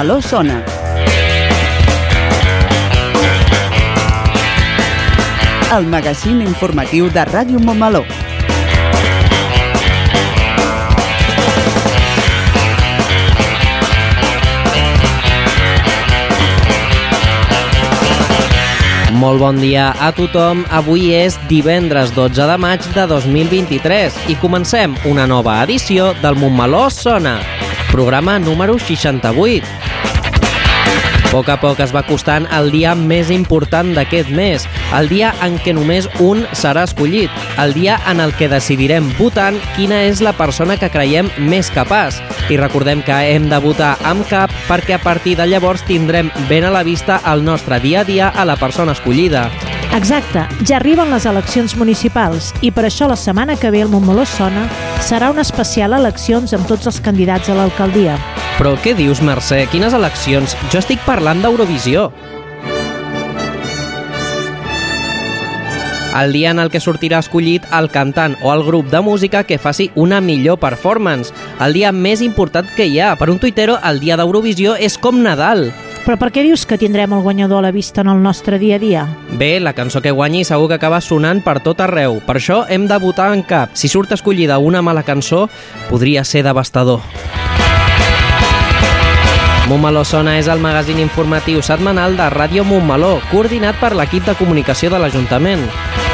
Montmeló sona. El magazín informatiu de Ràdio Montmeló. Molt bon dia a tothom. Avui és divendres 12 de maig de 2023 i comencem una nova edició del Montmeló Sona, programa número 68. Poc a poc es va costant el dia més important d'aquest mes, el dia en què només un serà escollit, el dia en el que decidirem votant quina és la persona que creiem més capaç. I recordem que hem de votar amb cap perquè a partir de llavors tindrem ben a la vista el nostre dia a dia a la persona escollida. Exacte, ja arriben les eleccions municipals i per això la setmana que ve el Montmeló Sona serà una especial eleccions amb tots els candidats a l'alcaldia. Però què dius, Mercè? Quines eleccions? Jo estic parlant d'Eurovisió. El dia en el que sortirà escollit el cantant o el grup de música que faci una millor performance. El dia més important que hi ha. Per un tuitero, el dia d'Eurovisió és com Nadal. Però per què dius que tindrem el guanyador a la vista en el nostre dia a dia? Bé, la cançó que guanyi segur que acaba sonant per tot arreu. Per això hem de votar en cap. Si surt escollida una mala cançó, podria ser devastador. Montmeló Sona és el magazín informatiu setmanal de Ràdio Montmeló, coordinat per l'equip de comunicació de l'Ajuntament.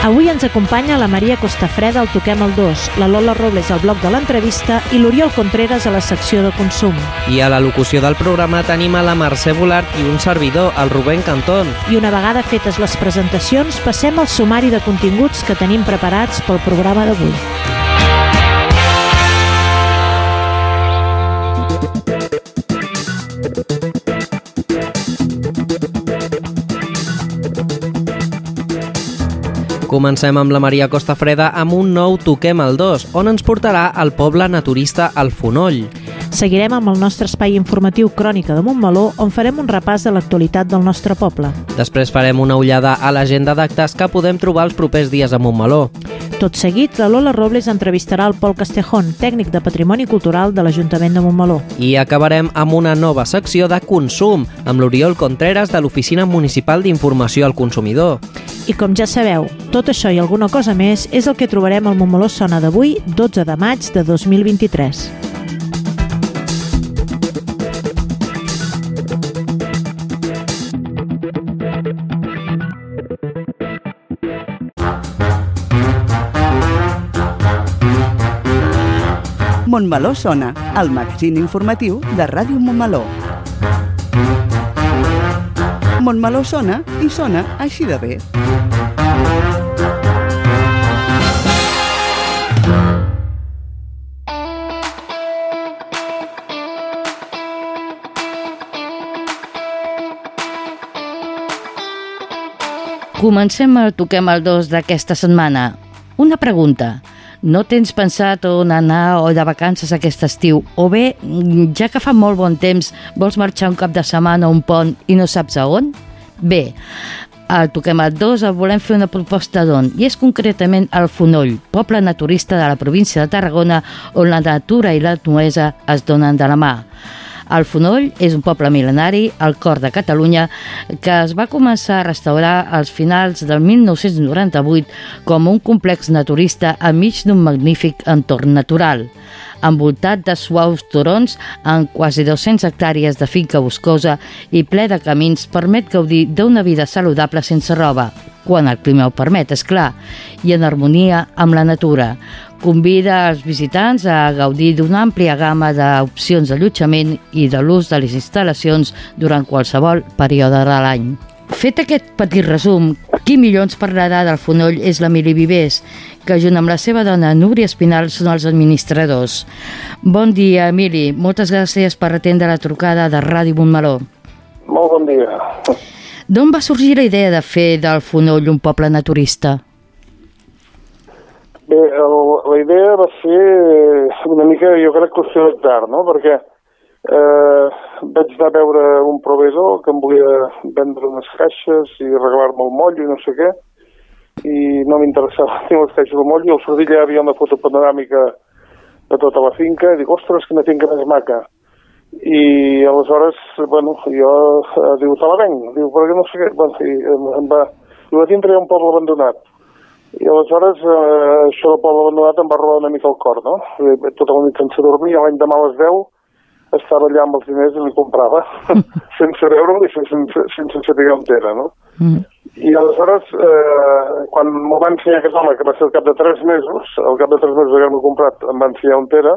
Avui ens acompanya la Maria Costafreda al Toquem el 2, la Lola Robles al bloc de l'entrevista i l'Oriol Contreras a la secció de consum. I a la locució del programa tenim a la Mercè Volart i un servidor, el Rubén Cantón. I una vegada fetes les presentacions, passem al sumari de continguts que tenim preparats pel programa d'avui. Comencem amb la Maria Costa Freda amb un nou Toquem el 2, on ens portarà al poble naturista El Fonoll. Seguirem amb el nostre espai informatiu Crònica de Montmeló, on farem un repàs de l'actualitat del nostre poble. Després farem una ullada a l'agenda d'actes que podem trobar els propers dies a Montmeló. Tot seguit, la Lola Robles entrevistarà el Pol Castejón, tècnic de Patrimoni Cultural de l'Ajuntament de Montmeló. I acabarem amb una nova secció de consum, amb l'Oriol Contreras de l'Oficina Municipal d'Informació al Consumidor. I com ja sabeu, tot això i alguna cosa més és el que trobarem al Montmeló Sona d'avui, 12 de maig de 2023. Montmeló sona, el magazín informatiu de Ràdio Montmeló. Montmeló sona i sona així de bé. Comencem el Toquem el 2 d'aquesta setmana. Una pregunta. No tens pensat on anar o de vacances aquest estiu? O bé, ja que fa molt bon temps, vols marxar un cap de setmana a un pont i no saps a on? Bé, al Toquem el 2 el volem fer una proposta d'on, i és concretament el Fonoll, poble naturista de la província de Tarragona on la natura i la nuesa es donen de la mà. El Fonoll és un poble mil·lenari al cor de Catalunya que es va començar a restaurar als finals del 1998 com un complex naturista enmig d'un magnífic entorn natural. Envoltat de suaus turons amb quasi 200 hectàrees de finca boscosa i ple de camins permet gaudir d'una vida saludable sense roba, quan el clima ho permet, és clar, i en harmonia amb la natura. Convida els visitants a gaudir d'una àmplia gamma d'opcions d'allotjament i de l'ús de les instal·lacions durant qualsevol període de l'any. Fet aquest petit resum, qui millor ens parlarà del fonoll és l'Emili Vivés, que junt amb la seva dona Núria Espinal són els administradors. Bon dia, Emili. Moltes gràcies per atendre la trucada de Ràdio Montmeló. Molt bon dia. D'on va sorgir la idea de fer del Fonoll un poble naturista? Bé, el, la idea va ser una mica, jo crec, qüestió d'atzar, no? Perquè eh, vaig anar a veure un proveïdor que em volia vendre unes caixes i regalar-me el moll i no sé què, i no m'interessava ni les caixes del moll, i al sortir ja havia una foto panoràmica de tota la finca, i dic, ostres, quina finca més maca. I aleshores, bueno, jo eh, diu, te la venc, diu, perquè no sé què, bueno, i em, em va... Diu, a dintre un poble abandonat. I aleshores eh, això del poble abandonat em va robar una mica el cor, no? Tota la nit sense dormir, l'any demà a les 10 estava allà amb els diners i li comprava, sense veure-ho i sense, sense saber on era, no? Mm. I aleshores, eh, quan m'ho va ensenyar aquest home, que va ser al cap de tres mesos, al cap de tres mesos d'haver-m'ho comprat, em va ensenyar on era,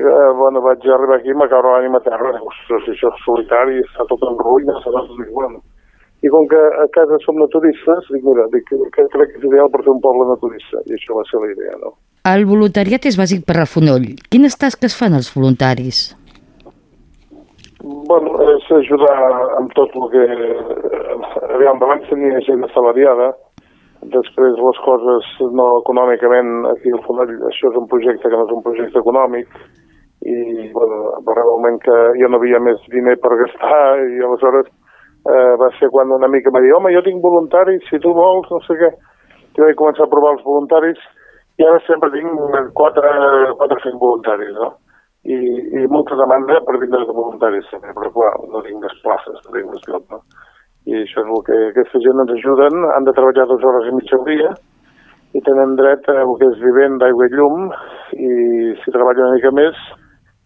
eh, bueno, vaig arribar aquí i m'ha caure l'ànima a terra. Dic, Ostres, això és solitari, està tot en ruïnes, aleshores dic, bueno. I com que a casa som naturistes, dic, mira, dic, que crec que és ideal per fer un poble naturista, i això va ser la idea, no? El voluntariat és bàsic per al Fonoll. Quines tasques fan els voluntaris? Bueno, és ajudar amb tot el que... Aviam, abans tenia gent assalariada, després les coses no econòmicament, aquí al Fonoll, això és un projecte que no és un projecte econòmic, i bueno, va arribar un moment que jo no havia més diner per gastar, i aleshores eh, va ser quan una mica va dir, home, jo tinc voluntaris, si tu vols, no sé què. I vaig començar a provar els voluntaris, i ara sempre tinc quatre, quatre o cinc voluntaris, no? I, i molta demanda per vindre de voluntaris també, però clar, no tinc més places, no tinc més lloc, no? I això és el que aquesta gent ens ajuden, han de treballar dues hores i mitja al dia, i tenen dret a el que és vivent d'aigua i llum, i si treballen una mica més,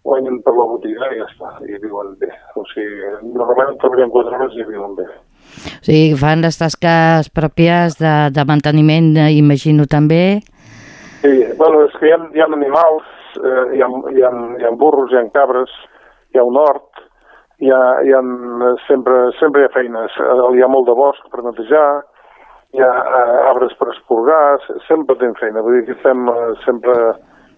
guanyen per la botiga i ja està, i viuen bé. O sigui, normalment treballen quatre hores i viuen bé. O sigui, fan les tasques pròpies de, de manteniment, eh, imagino també. Sí, bueno, és que hi ha, hi ha animals, eh, hi, ha, hi, ha, hi ha burros, hi ha cabres, hi ha un hort, hi ha, hi ha sempre, sempre hi ha feines, Eh, hi ha molt de bosc per netejar, hi ha eh, arbres per esporgar, se- sempre tenim feina, vull dir que estem eh, sempre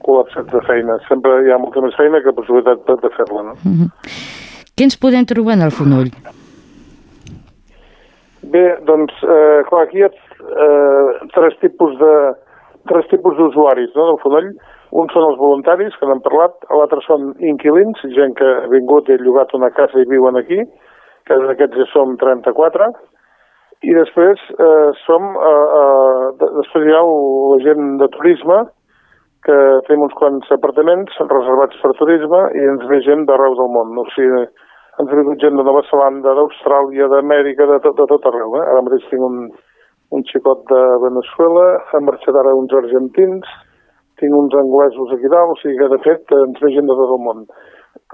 col·lapsats de feina, sempre hi ha molta més feina que possibilitat de, de fer-la, no? Què ens podem trobar en el Fonoll? Bé, doncs, eh, clar, aquí hi ha eh, tres tipus de tres tipus d'usuaris no, del Fonoll. Un són els voluntaris, que n'hem parlat, l'altre són inquilins, gent que ha vingut i ha llogat una casa i viuen aquí, que d'aquests ja som 34, i després eh, som, eh, eh, de- després hi ha la gent de turisme, que fem uns quants apartaments reservats per turisme i ens ve gent d'arreu del món. O sigui, ens ha vingut gent de Nova Zelanda, d'Austràlia, d'Amèrica, de, tot- de tot arreu. Eh? Ara mateix tinc un, un xicot de Venezuela, han marxat ara uns argentins, tinc uns anglesos aquí dalt, o sigui que de fet ens ve gent de tot el món.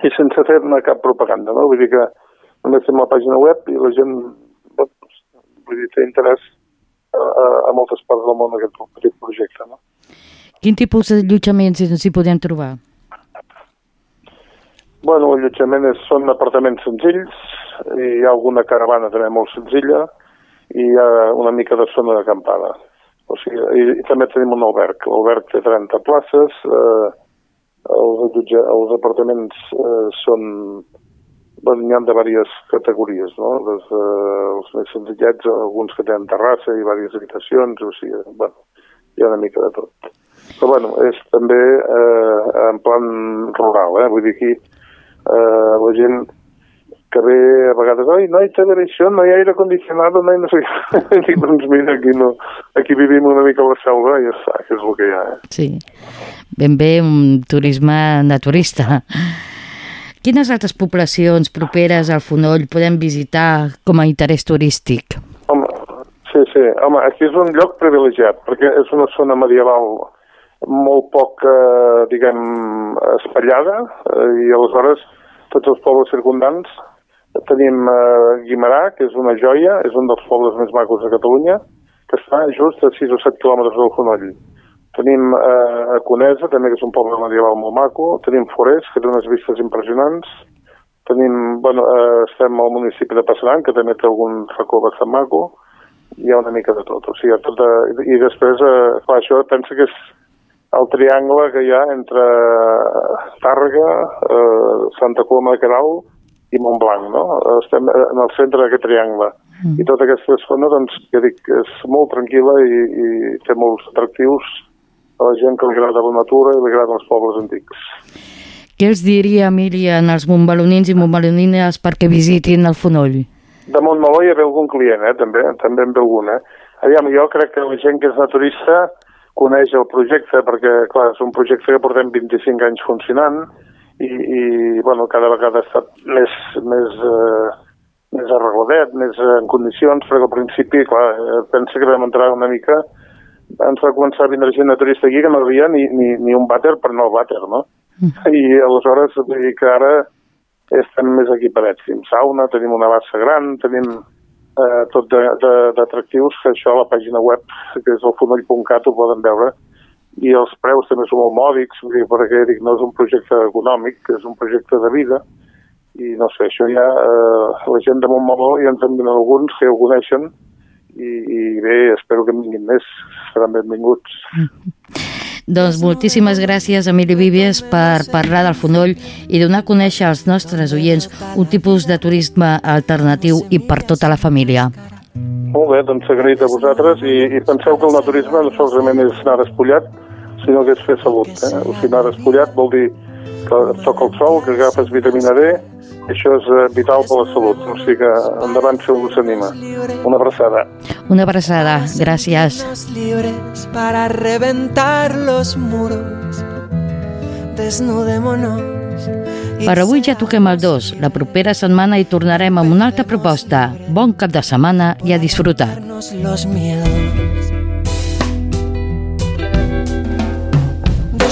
I sense fer-ne cap propaganda, no? Vull dir que només fem la pàgina web i la gent doncs, vull dir, té interès a, a, a moltes parts del món aquest petit projecte, no? Quin tipus d'allotjaments hi podem trobar? Bueno, l'allotjament és, són apartaments senzills, hi ha alguna caravana també molt senzilla, i hi ha una mica de zona d'acampada. O sigui, i, i també tenim un alberg. L'alberg té 30 places, eh, els, allotja, els apartaments eh, són... Bueno, n'hi ha de diverses categories, no? Des, eh, els més senzillets, alguns que tenen terrassa i diverses habitacions, o sigui, bueno, hi ha una mica de tot. Però bueno, és també eh, en plan rural, eh? Vull dir, aquí eh, la gent que ve a vegades, oi, no hi ha televisió, no hi ha aire condicionat, no hi no sé. Dic, doncs mira, aquí, no, aquí vivim una mica a la selva i ja està, que és el que hi ha. Eh? Sí, ben bé un turisme naturista. Quines altres poblacions properes al Fonoll podem visitar com a interès turístic? Home, sí, sí, home, aquí és un lloc privilegiat, perquè és una zona medieval molt poc, eh, diguem, espatllada, eh, i aleshores tots els pobles circundants tenim eh, Guimarà, que és una joia, és un dels pobles més macos de Catalunya, que està just a 6 o 7 quilòmetres del Fonoll. Tenim eh, Conesa, també que és un poble medieval molt maco, tenim Forès, que té unes vistes impressionants, Tenim, bueno, eh, estem al municipi de Passaran, que també té algun racó bastant maco, hi ha una mica de tot. O sigui, tot de, I després, eh, clar, això pensa que és el triangle que hi ha entre Tàrrega, eh, Santa Coloma de Caral i Montblanc, no? Estem en el centre d'aquest triangle. Mm. I tota aquesta zona, doncs, ja dic, és molt tranquil·la i, i té molts atractius a la gent que li agrada la natura i li agraden els pobles antics. Què els diria, Míriam, als montbalonins i montbalonines perquè visitin el Fonoll? De Montmeló hi ha algun client, eh, també, també en ve algun, eh? Aviam, jo crec que la gent que és naturista coneix el projecte, perquè, clar, és un projecte que portem 25 anys funcionant i, i bueno, cada vegada ha estat més, més, eh, més arregladet, més en condicions, perquè al principi, clar, eh, pensa que vam entrar una mica ens va començar a vindre gent naturista aquí que no havia ni, ni, ni un vàter per anar al vàter, no? Mm. I aleshores, vull dir que ara estem més equiparats. Tenim sauna, tenim una bassa gran, tenim eh, tot d'atractius, que això a la pàgina web, que és el fonoll.cat, ho poden veure, i els preus també són molt mòdics, perquè dic, no és un projecte econòmic, és un projecte de vida, i no sé, això ja, eh, la gent de Montmeló ja en donen alguns que ho coneixen, i, i bé, espero que en vinguin més, seran benvinguts. Doncs moltíssimes gràcies, Emili Vivies, per parlar del Fonoll i donar a conèixer als nostres oients un tipus de turisme alternatiu i per tota la família. Molt bé, doncs agraït a vosaltres i, i penseu que el naturisme no solament és anar despullat, sinó que és fer salut. Eh? O sigui, anar despullat vol dir que toca el sol, que agafes vitamina D, això és eh, vital per la salut, o sigui que endavant si algú s'anima. Una abraçada. Una abraçada, gràcies. Para reventar los muros Desnudémonos per avui ja toquem el dos. La propera setmana hi tornarem amb una altra proposta. Bon cap de setmana i a disfrutar. Los miedos.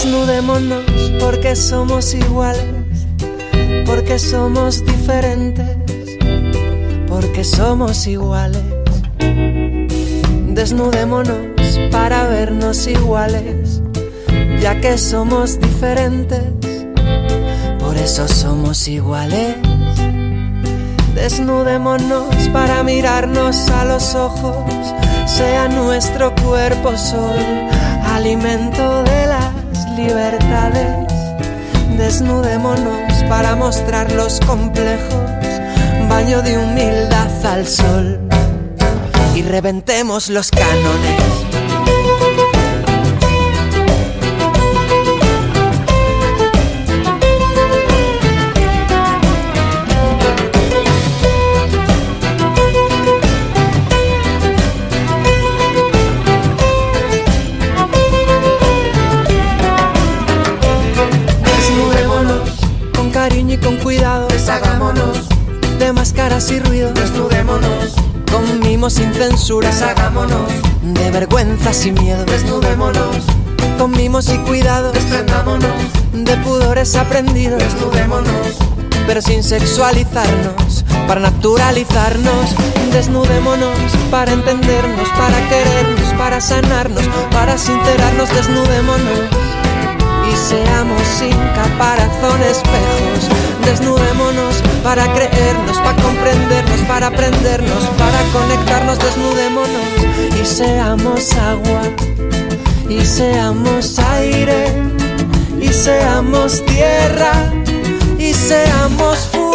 Desnudémonos porque somos iguales porque somos diferentes, porque somos iguales. Desnudémonos para vernos iguales, ya que somos diferentes, por eso somos iguales. Desnudémonos para mirarnos a los ojos, sea nuestro cuerpo sol, alimento de las libertades. Desnudémonos para mostrar los complejos, baño de humildad al sol y reventemos los cánones. Y ruido, desnudémonos. Con mimos sin censura, hagámonos. De vergüenzas y miedo, desnudémonos. Con mimos y cuidado, desprendámonos. De pudores aprendidos, desnudémonos. Pero sin sexualizarnos, para naturalizarnos. Desnudémonos para entendernos, para querernos, para sanarnos, para sincerarnos, desnudémonos. Y seamos sin caparazón espejos Desnudémonos para creernos, para comprendernos, para aprendernos, para conectarnos, desnudémonos y seamos agua, y seamos aire, y seamos tierra, y seamos fuego.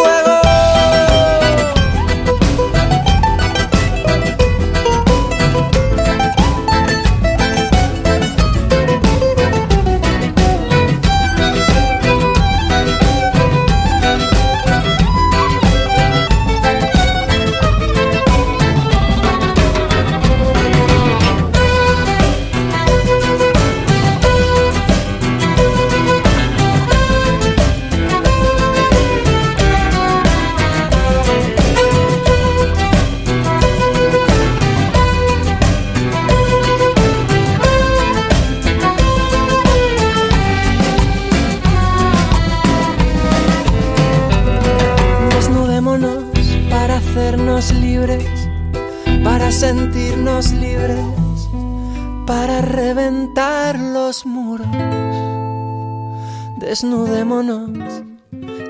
Desnudémonos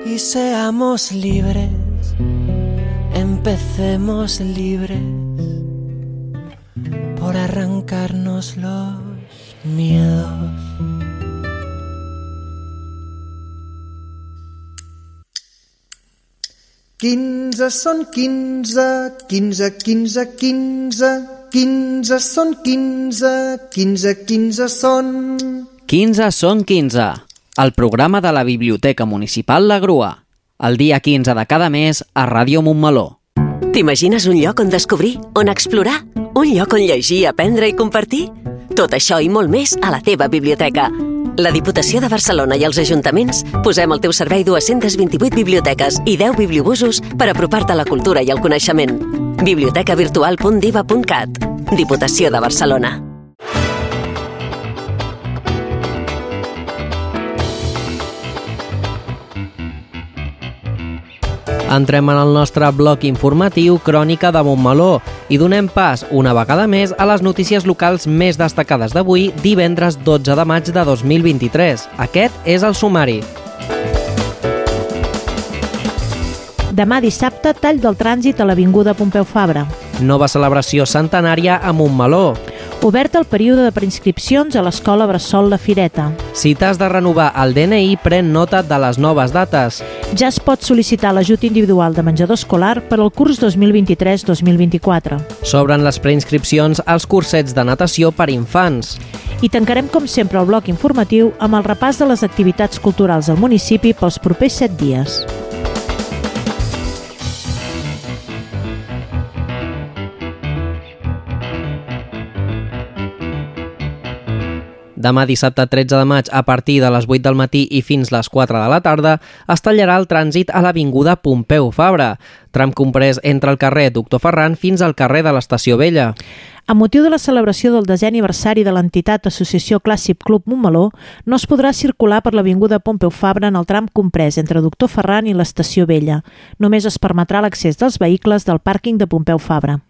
y y seamos libres, empecemos libres por arrancarnos los miedos. Quinze són quinze, quinze, quinze, quinze, quinze són quinze, quinze, quinze són... 15 són 15, el programa de la Biblioteca Municipal La Grua, el dia 15 de cada mes a Ràdio Montmeló. T'imagines un lloc on descobrir, on explorar? Un lloc on llegir, aprendre i compartir? Tot això i molt més a la teva biblioteca. La Diputació de Barcelona i els ajuntaments posem al teu servei 228 biblioteques i 10 bibliobusos per apropar-te a la cultura i al coneixement. bibliotecavirtual.diva.cat Diputació de Barcelona. Entrem en el nostre bloc informatiu Crònica de Montmeló i donem pas, una vegada més, a les notícies locals més destacades d'avui, divendres 12 de maig de 2023. Aquest és el sumari. Demà dissabte, tall del trànsit a l'Avinguda Pompeu Fabra. Nova celebració centenària a Montmeló. Obert el període de preinscripcions a l'Escola Bressol La Fireta. Si t'has de renovar el DNI, pren nota de les noves dates. Ja es pot sol·licitar l'ajut individual de menjador escolar per al curs 2023-2024. S'obren les preinscripcions als cursets de natació per infants. I tancarem, com sempre, el bloc informatiu amb el repàs de les activitats culturals del municipi pels propers set dies. Demà dissabte 13 de maig, a partir de les 8 del matí i fins les 4 de la tarda, es tallarà el trànsit a l'Avinguda Pompeu Fabra, tram comprès entre el carrer Doctor Ferran fins al carrer de l'Estació Vella. A motiu de la celebració del desè aniversari de l'entitat Associació Clàssic Club Montmeló, no es podrà circular per l'Avinguda Pompeu Fabra en el tram comprès entre Doctor Ferran i l'Estació Vella. Només es permetrà l'accés dels vehicles del pàrquing de Pompeu Fabra.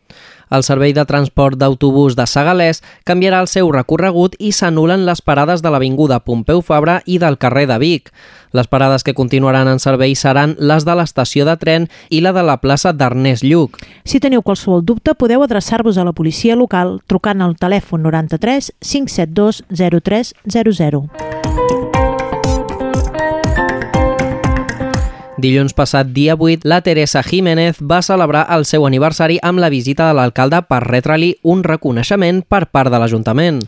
El servei de transport d'autobús de Sagalès canviarà el seu recorregut i s'anulen les parades de l'Avinguda Pompeu Fabra i del carrer de Vic. Les parades que continuaran en servei seran les de l'estació de tren i la de la plaça d'Ernest Lluc. Si teniu qualsevol dubte, podeu adreçar-vos a la policia local trucant al telèfon 93 572 0300. Dilluns passat, dia 8, la Teresa Jiménez va celebrar el seu aniversari amb la visita de l'alcalde per retre-li un reconeixement per part de l'Ajuntament.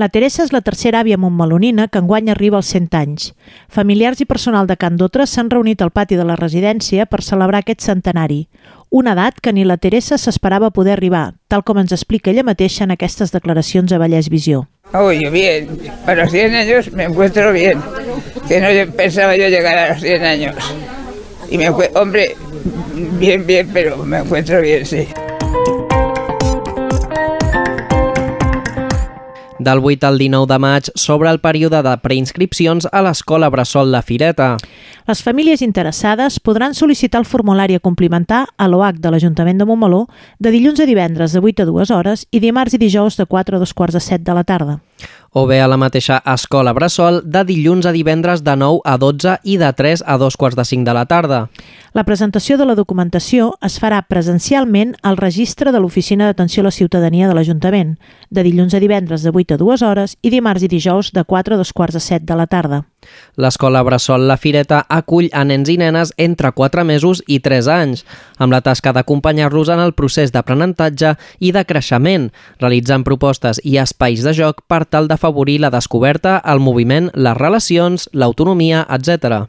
La Teresa és la tercera àvia montmelonina que enguany arriba als 100 anys. Familiars i personal de Can Dotre s'han reunit al pati de la residència per celebrar aquest centenari, una edat que ni la Teresa s'esperava poder arribar, tal com ens explica ella mateixa en aquestes declaracions a Vallès Visió. Uy, bien, para los 100 años me encuentro bien, que no pensaba yo llegar a los 100 años. Y me encuentro, hombre, bien, bien, pero me encuentro bien, sí. Del 8 al 19 de maig s'obre el període de preinscripcions a l'Escola Bressol La Fireta. Les famílies interessades podran sol·licitar el formulari a complimentar a l'OH de l'Ajuntament de Montmeló de dilluns a divendres de 8 a 2 hores i dimarts i dijous de 4 a 2 quarts de 7 de la tarda o bé a la mateixa Escola Bressol de dilluns a divendres de 9 a 12 i de 3 a 2 quarts de 5 de la tarda. La presentació de la documentació es farà presencialment al registre de l'Oficina d'Atenció a la Ciutadania de l'Ajuntament, de dilluns a divendres de 8 a 2 hores i dimarts i dijous de 4 a 2 quarts de 7 de la tarda. L'escola Bressol La Fireta acull a nens i nenes entre 4 mesos i 3 anys, amb la tasca d'acompanyar-los en el procés d'aprenentatge i de creixement, realitzant propostes i espais de joc per tal d'afavorir la descoberta, el moviment, les relacions, l'autonomia, etc.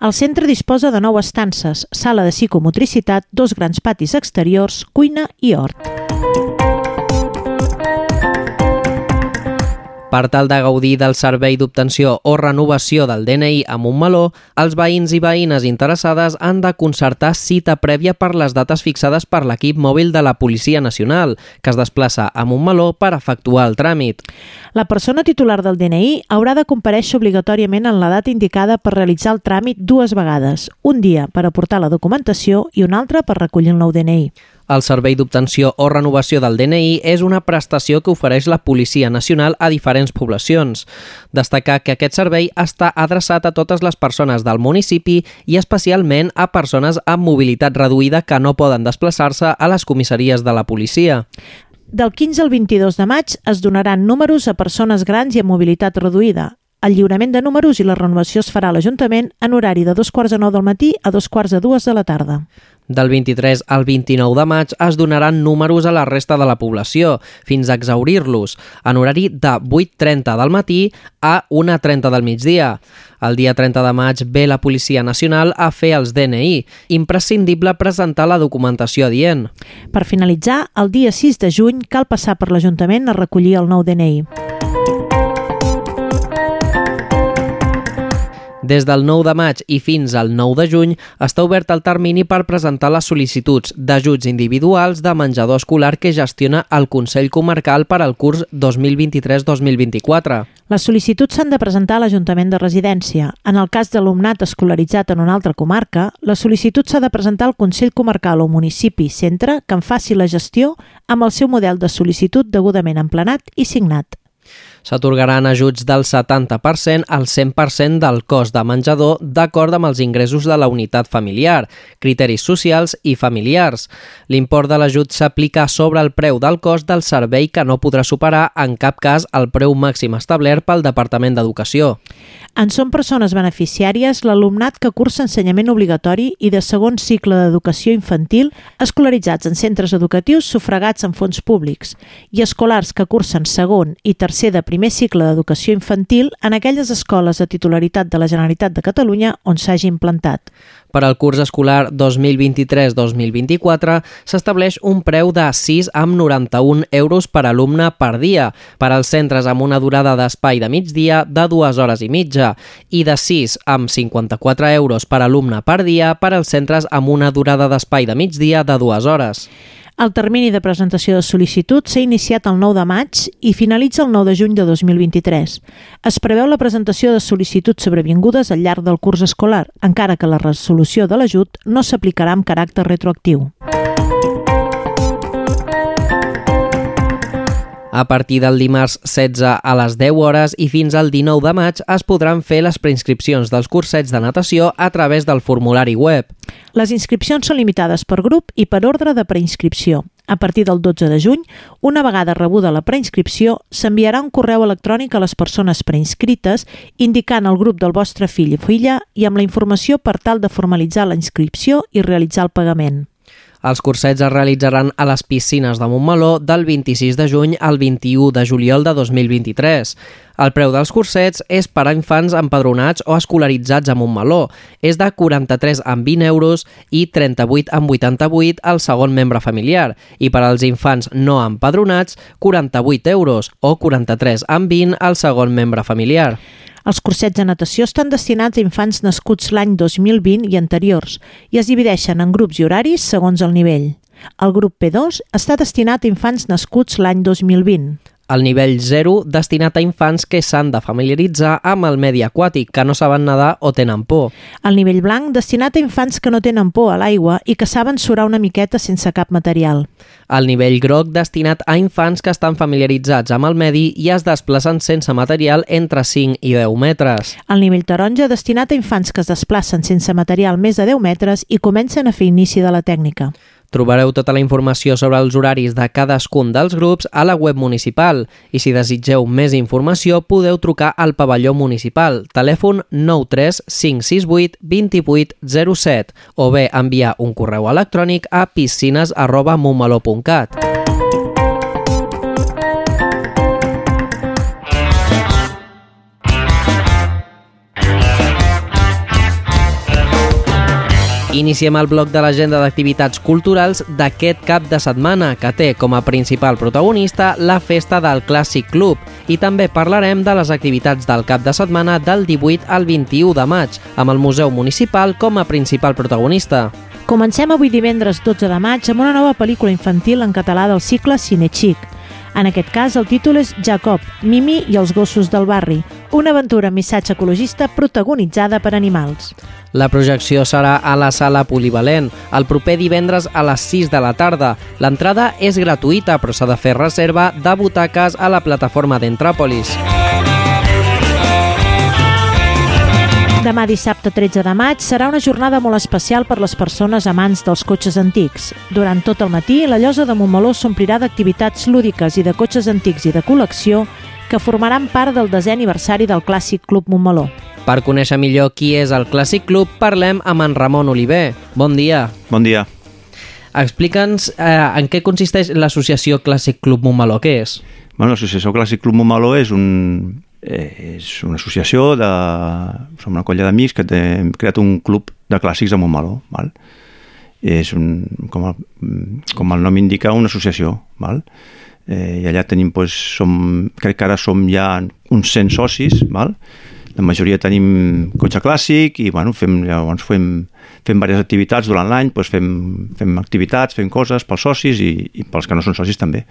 El centre disposa de nou estances, sala de psicomotricitat, dos grans patis exteriors, cuina i hort. Per tal de gaudir del servei d'obtenció o renovació del DNI a Montmeló, els veïns i veïnes interessades han de concertar cita prèvia per les dates fixades per l'equip mòbil de la Policia Nacional, que es desplaça a Montmeló per efectuar el tràmit. La persona titular del DNI haurà de compareixer obligatòriament en la data indicada per realitzar el tràmit dues vegades, un dia per aportar la documentació i un altre per recollir el nou DNI. El servei d'obtenció o renovació del DNI és una prestació que ofereix la Policia Nacional a diferents poblacions. Destacar que aquest servei està adreçat a totes les persones del municipi i especialment a persones amb mobilitat reduïda que no poden desplaçar-se a les comissaries de la policia. Del 15 al 22 de maig es donaran números a persones grans i amb mobilitat reduïda. El lliurament de números i la renovació es farà a l'Ajuntament en horari de dos quarts de nou del matí a dos quarts de dues de la tarda. Del 23 al 29 de maig es donaran números a la resta de la població, fins a exaurir-los, en horari de 8.30 del matí a 1.30 del migdia. El dia 30 de maig ve la Policia Nacional a fer els DNI. Imprescindible presentar la documentació adient. Per finalitzar, el dia 6 de juny cal passar per l'Ajuntament a recollir el nou DNI. Des del 9 de maig i fins al 9 de juny està obert el termini per presentar les sol·licituds d'ajuts individuals de menjador escolar que gestiona el Consell Comarcal per al curs 2023-2024. Les sol·licituds s'han de presentar a l'Ajuntament de Residència. En el cas d'alumnat escolaritzat en una altra comarca, la sol·licitud s'ha de presentar al Consell Comarcal o municipi centre que en faci la gestió amb el seu model de sol·licitud degudament emplenat i signat. S'atorgaran ajuts del 70% al 100% del cost de menjador d'acord amb els ingressos de la unitat familiar, criteris socials i familiars. L'import de l'ajut s'aplica sobre el preu del cost del servei que no podrà superar en cap cas el preu màxim establert pel Departament d'Educació. En són persones beneficiàries l'alumnat que cursa ensenyament obligatori i de segon cicle d'educació infantil escolaritzats en centres educatius sufragats en fons públics i escolars que cursen segon i tercer de primer cicle d'educació infantil en aquelles escoles de titularitat de la Generalitat de Catalunya on s'hagi implantat. Per al curs escolar 2023-2024 s'estableix un preu de 6,91 euros per alumne per dia per als centres amb una durada d'espai de migdia de 2 hores i mitja i de 6,54 euros per alumne per dia per als centres amb una durada d'espai de migdia de 2 hores. El termini de presentació de sol·licitud s'ha iniciat el 9 de maig i finalitza el 9 de juny de 2023. Es preveu la presentació de sol·licituds sobrevingudes al llarg del curs escolar, encara que la resolució de l'ajut no s'aplicarà amb caràcter retroactiu. A partir del dimarts 16 a les 10 hores i fins al 19 de maig es podran fer les preinscripcions dels cursets de natació a través del formulari web. Les inscripcions són limitades per grup i per ordre de preinscripció. A partir del 12 de juny, una vegada rebuda la preinscripció, s'enviarà un correu electrònic a les persones preinscrites indicant el grup del vostre fill i filla i amb la informació per tal de formalitzar la inscripció i realitzar el pagament. Els cursets es realitzaran a les piscines de Montmeló del 26 de juny al 21 de juliol de 2023. El preu dels cursets és per a infants empadronats o escolaritzats a Montmeló. És de 43 amb 20 euros i 38 amb 88 al segon membre familiar i per als infants no empadronats 48 euros o 43 amb 20 al segon membre familiar. Els cursets de natació estan destinats a infants nascuts l'any 2020 i anteriors i es divideixen en grups i horaris segons el nivell. El grup P2 està destinat a infants nascuts l'any 2020. El nivell 0, destinat a infants que s'han de familiaritzar amb el medi aquàtic, que no saben nedar o tenen por. El nivell blanc, destinat a infants que no tenen por a l'aigua i que saben surar una miqueta sense cap material. El nivell groc, destinat a infants que estan familiaritzats amb el medi i es desplacen sense material entre 5 i 10 metres. El nivell taronja, destinat a infants que es desplacen sense material més de 10 metres i comencen a fer inici de la tècnica. Trobareu tota la informació sobre els horaris de cadascun dels grups a la web municipal. I si desitgeu més informació podeu trucar al pavelló municipal, telèfon 93 568 2807 o bé enviar un correu electrònic a piscines Iniciem el bloc de l'agenda d'activitats culturals d'aquest cap de setmana, que té com a principal protagonista la festa del Clàssic Club i també parlarem de les activitats del cap de setmana del 18 al 21 de maig, amb el Museu Municipal com a principal protagonista. Comencem avui divendres 12 de maig amb una nova pel·lícula infantil en català del cicle Cinechic. En aquest cas, el títol és Jacob, Mimi i els gossos del barri, una aventura missatge ecologista protagonitzada per animals. La projecció serà a la sala polivalent el proper divendres a les 6 de la tarda. L'entrada és gratuïta, però s'ha de fer reserva de butaques a la plataforma d'Entràpolis. Demà dissabte 13 de maig serà una jornada molt especial per les persones amants dels cotxes antics. Durant tot el matí, la llosa de Montmeló s'omplirà d'activitats lúdiques i de cotxes antics i de col·lecció que formaran part del desè aniversari del Clàssic Club Montmeló. Per conèixer millor qui és el Clàssic Club, parlem amb en Ramon Oliver. Bon dia. Bon dia. Explica'ns eh, en què consisteix l'associació Clàssic Club Montmeló. Què és? Bueno, L'associació Clàssic Club Montmeló és, un, és una associació de... Som una colla d'amics que hem creat un club de clàssics a Montmeló. Val? És un, com, el, com el nom indica, una associació. Val? Eh, I allà tenim, doncs, som, crec que ara som ja uns 100 socis, val? la majoria tenim cotxe clàssic i bueno, fem, llavors fem, fem diverses activitats durant l'any, doncs fem, fem activitats, fem coses pels socis i, i pels que no són socis també.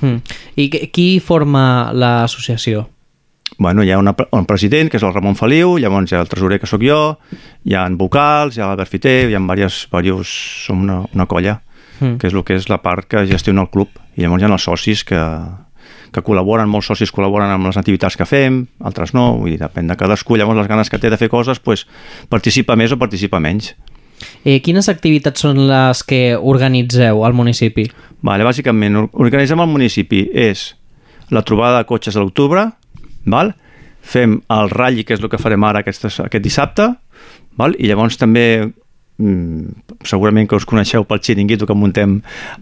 Mm. I qui forma l'associació? Bueno, hi ha una, un president, que és el Ramon Feliu, llavors hi ha el tresorer, que sóc jo, hi ha vocals, hi ha l'Albert Fiter, hi ha diversos, diversos som una, una colla, Mm. que és el que és la part que gestiona el club. I llavors hi ha els socis que, que col·laboren, molts socis col·laboren amb les activitats que fem, altres no, vull dir, depèn de cadascú, llavors les ganes que té de fer coses, pues, participa més o participa menys. Eh, quines activitats són les que organitzeu al municipi? Vale, bàsicament, or- organitzem el municipi és la trobada de cotxes a l'octubre, val? fem el ratll, que és el que farem ara aquest, aquest dissabte, val? i llavors també mm, segurament que us coneixeu pel xiringuito que muntem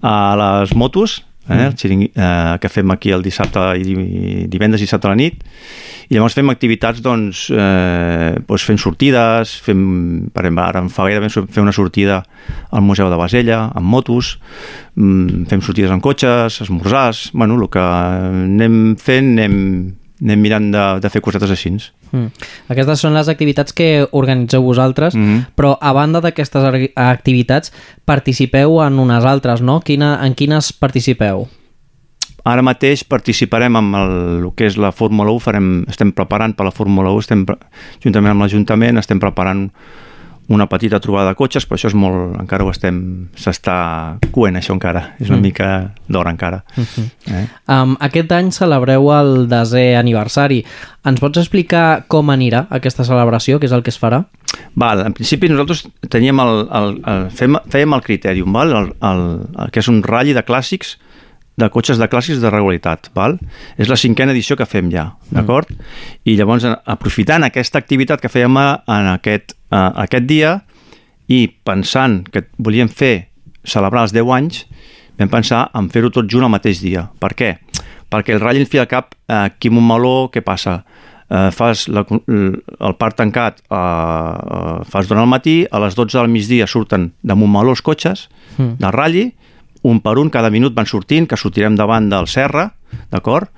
a les motos, eh? el xiringui, eh, que fem aquí el dissabte i di- divendres i dissabte a la nit i llavors fem activitats doncs, eh, doncs fem sortides fem, per exemple, ara en fa gaire vam fer una sortida al Museu de Basella amb motos mm, fem sortides en cotxes, esmorzars bueno, el que anem fent anem, anem mirant de, de fer cosetes així Mm. Aquestes són les activitats que organitzeu vosaltres, mm -hmm. però a banda d'aquestes activitats participeu en unes altres, no? Quina, en quines participeu? Ara mateix participarem amb el, el que és la Fórmula 1, farem, estem preparant per la Fórmula 1, estem, juntament amb l'Ajuntament estem preparant una petita trobada de cotxes, però això és molt, encara ho estem, s'està coent això encara, és una Mm. mica d'hora encara. Uh -huh. Eh? um, aquest any celebreu el desè aniversari. Ens pots explicar com anirà aquesta celebració, què és el que es farà? Val, en principi nosaltres teníem el, el, el, fèiem, fèiem el Criterium, val? El, el, el, que és un ratll de clàssics de cotxes de clàssics de regularitat, val? És la cinquena edició que fem ja, d'acord? I llavors, a- aprofitant aquesta activitat que fèiem en aquest, a, aquest dia i pensant que volíem fer, celebrar els 10 anys, vam pensar en fer-ho tot junt al mateix dia. Per què? Perquè el ratll, en fi al cap, eh, aquí a Montmeló, què passa? Eh, fas la, el parc tancat eh, eh, fas durant el matí, a les 12 del migdia surten de Montmeló els cotxes Mm. del ratll, un per un, cada minut van sortint, que sortirem davant del Serra, d'acord?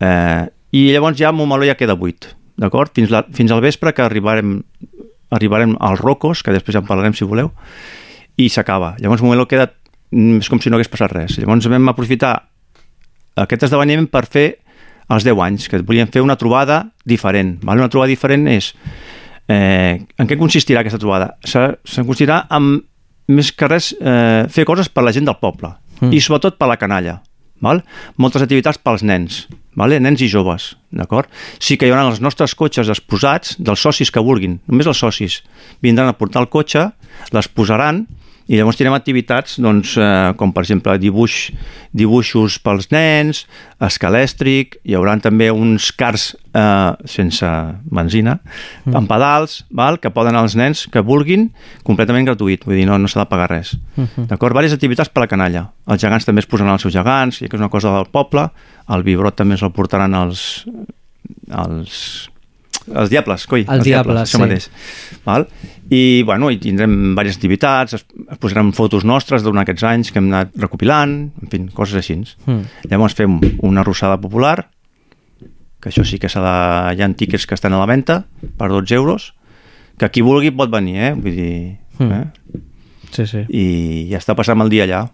Eh, I llavors ja Montmeló ja queda buit, d'acord? Fins, la, fins al vespre que arribarem, arribarem als Rocos, que després ja en parlarem si voleu, i s'acaba. Llavors Montmeló queda mm, és com si no hagués passat res. Llavors vam aprofitar aquest esdeveniment per fer els 10 anys, que volíem fer una trobada diferent. Val? Una trobada diferent és... Eh, en què consistirà aquesta trobada? Se, se consistirà en, més que res, eh, fer coses per la gent del poble mm. i sobretot per la canalla. Val? Moltes activitats pels nens, vale? nens i joves, d'acord? Sí que hi haurà els nostres cotxes exposats dels socis que vulguin, només els socis vindran a portar el cotxe, les posaran i llavors tindrem activitats doncs, eh, com per exemple dibuix, dibuixos pels nens, escalèstric, hi haurà també uns cars eh, sense benzina, mm. amb pedals, val? que poden els nens que vulguin, completament gratuït, vull dir, no, no s'ha de pagar res. Mhm. D'acord? Vàries activitats per la canalla. Els gegants també es posaran els seus gegants, i que és una cosa del poble, el vibrot també es el portaran els, els, els diables, coi. Els diables, això sí. mateix. Val? I, bueno, i tindrem diverses activitats, es, es posaran fotos nostres durant aquests anys que hem anat recopilant, en fi, coses així. Mm. Llavors fem una arrossada popular, que això sí que s'ha de... Hi ha tíquets que estan a la venda per 12 euros, que qui vulgui pot venir, eh? Vull dir... Mm. Eh? Sí, sí. I ja està passant el dia allà.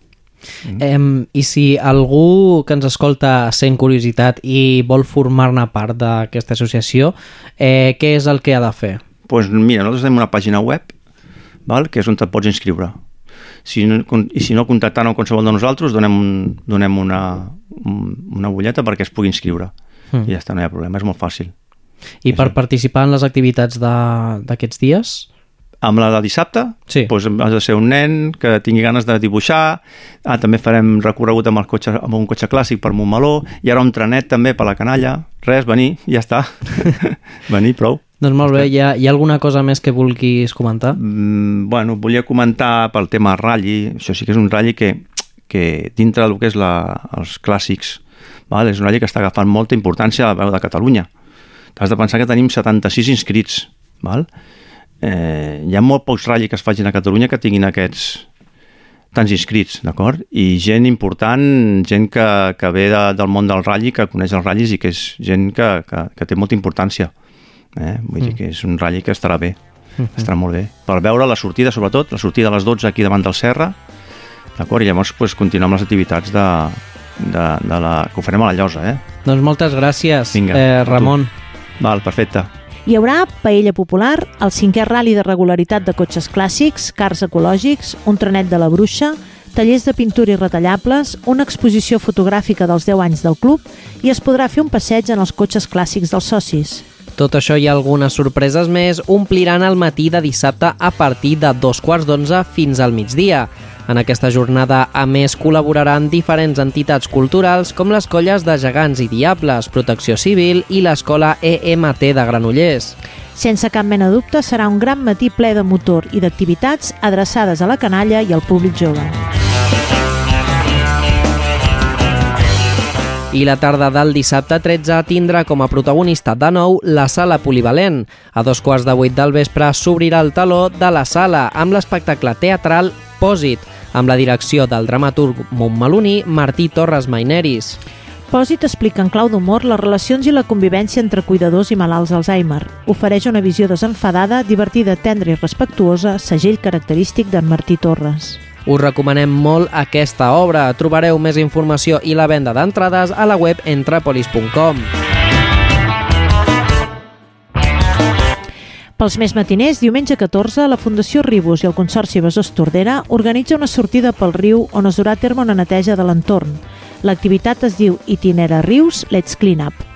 Em, I si algú que ens escolta sent curiositat i vol formar-ne part d'aquesta associació, eh, què és el que ha de fer? pues mira, nosaltres tenim una pàgina web val? que és on et pots inscriure. Si no, I si no, contactant amb qualsevol de nosaltres, donem, un, donem una, un- una butlleta perquè es pugui inscriure. Mm. Mm. I ja està, no hi ha problema, és molt fàcil. I per participar en les activitats de- d'aquests dies? Amb la de dissabte, sí. doncs has de ser un nen que tingui ganes de dibuixar, ah, també farem recorregut amb, el cotxe, amb un cotxe clàssic per Montmeló, i ara un trenet també per la canalla, res, venir, ja està. venir, prou. Doncs molt bé, hi ha, hi ha alguna cosa més que vulguis comentar? Mm, bueno, volia comentar pel tema ratlli, això sí que és un ratlli que, que dintre del que és la, els clàssics, val? és un ratlli que està agafant molta importància a la veu de Catalunya. Has de pensar que tenim 76 inscrits, val? Eh, hi ha molt pocs ratlli que es facin a Catalunya que tinguin aquests tants inscrits, d'acord? I gent important, gent que, que ve de, del món del ratlli, que coneix els ratllis i que és gent que, que, que té molta importància. Eh? Vull dir Mm. que és un ratlli que estarà bé. Mhm. Estarà molt bé. Per veure la sortida, sobretot, la sortida a les 12 aquí davant del Serra, d'acord? I llavors pues, continuar amb les activitats de, de, de la, que ho farem a la llosa, eh? Doncs moltes gràcies, Vinga, eh. Ramon. Val, perfecte. Hi haurà paella popular, el cinquè rally de regularitat de cotxes clàssics, cars ecològics, un trenet de la bruixa, tallers de pintura i retallables, una exposició fotogràfica dels 10 anys del club i es podrà fer un passeig en els cotxes clàssics dels socis. Tot això i algunes sorpreses més ompliran el matí de dissabte a partir de dos quarts d'onze fins al migdia. En aquesta jornada, a més, col·laboraran diferents entitats culturals com les colles de gegants i diables, Protecció Civil i l'escola EMT de Granollers. Sense cap mena de dubte, serà un gran matí ple de motor i d'activitats adreçades a la canalla i al públic jove. I la tarda del dissabte 13 tindrà com a protagonista de nou la sala polivalent. A dos quarts de vuit del vespre s'obrirà el taló de la sala amb l'espectacle teatral Pòsit, amb la direcció del dramaturg montmeloní Martí Torres Maineris. Pòsit explica en clau d'humor les relacions i la convivència entre cuidadors i malalts d'Alzheimer. Ofereix una visió desenfadada, divertida, tendra i respectuosa, segell característic d'en Martí Torres. Us recomanem molt aquesta obra. Trobareu més informació i la venda d'entrades a la web entrepolis.com. Pels més matiners, diumenge 14, la Fundació Ribus i el Consorci Besòs Tordera organitza una sortida pel riu on es durà a terme una neteja de l'entorn. L'activitat es diu Itinera Rius Let's Clean Up.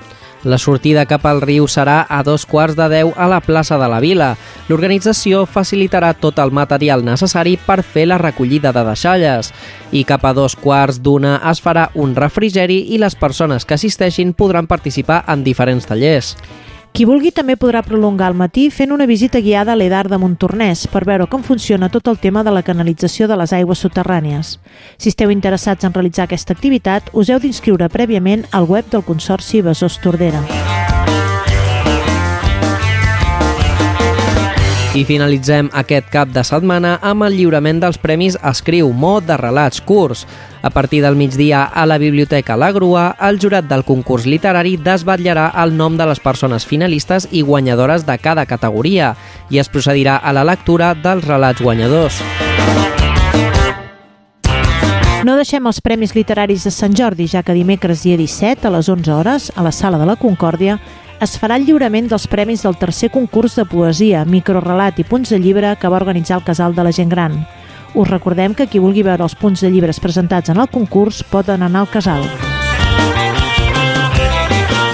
La sortida cap al riu serà a dos quarts de deu a la plaça de la Vila. L'organització facilitarà tot el material necessari per fer la recollida de deixalles. I cap a dos quarts d'una es farà un refrigeri i les persones que assisteixin podran participar en diferents tallers. Qui vulgui també podrà prolongar el matí fent una visita guiada a l'Edar de Montornès per veure com funciona tot el tema de la canalització de les aigües subterrànies. Si esteu interessats en realitzar aquesta activitat, us heu d'inscriure prèviament al web del Consorci Besòs Tordera. I finalitzem aquest cap de setmana amb el lliurament dels Premis Escriu Mo de relats curts. A partir del migdia a la Biblioteca La Grua, el jurat del concurs literari desvetllarà el nom de les persones finalistes i guanyadores de cada categoria i es procedirà a la lectura dels relats guanyadors. No deixem els Premis Literaris de Sant Jordi, ja que dimecres dia 17 a les 11 hores, a la Sala de la Concòrdia, es farà el lliurament dels premis del tercer concurs de poesia, microrelat i punts de llibre que va organitzar el Casal de la Gent Gran. Us recordem que qui vulgui veure els punts de llibres presentats en el concurs poden anar al casal.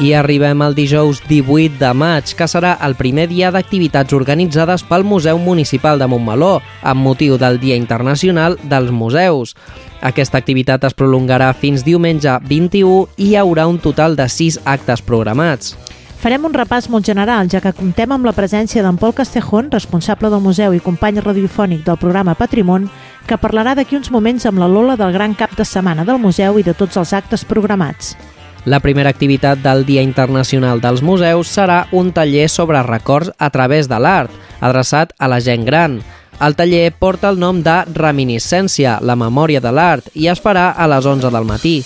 I arribem al dijous 18 de maig, que serà el primer dia d'activitats organitzades pel Museu Municipal de Montmeló, amb motiu del Dia Internacional dels Museus. Aquesta activitat es prolongarà fins diumenge 21 i hi haurà un total de 6 actes programats. Farem un repàs molt general, ja que comptem amb la presència d'en Pol Castejón, responsable del museu i company radiofònic del programa Patrimon, que parlarà d'aquí uns moments amb la Lola del gran cap de setmana del museu i de tots els actes programats. La primera activitat del Dia Internacional dels Museus serà un taller sobre records a través de l'art, adreçat a la gent gran. El taller porta el nom de Reminiscència, la memòria de l'art, i es farà a les 11 del matí.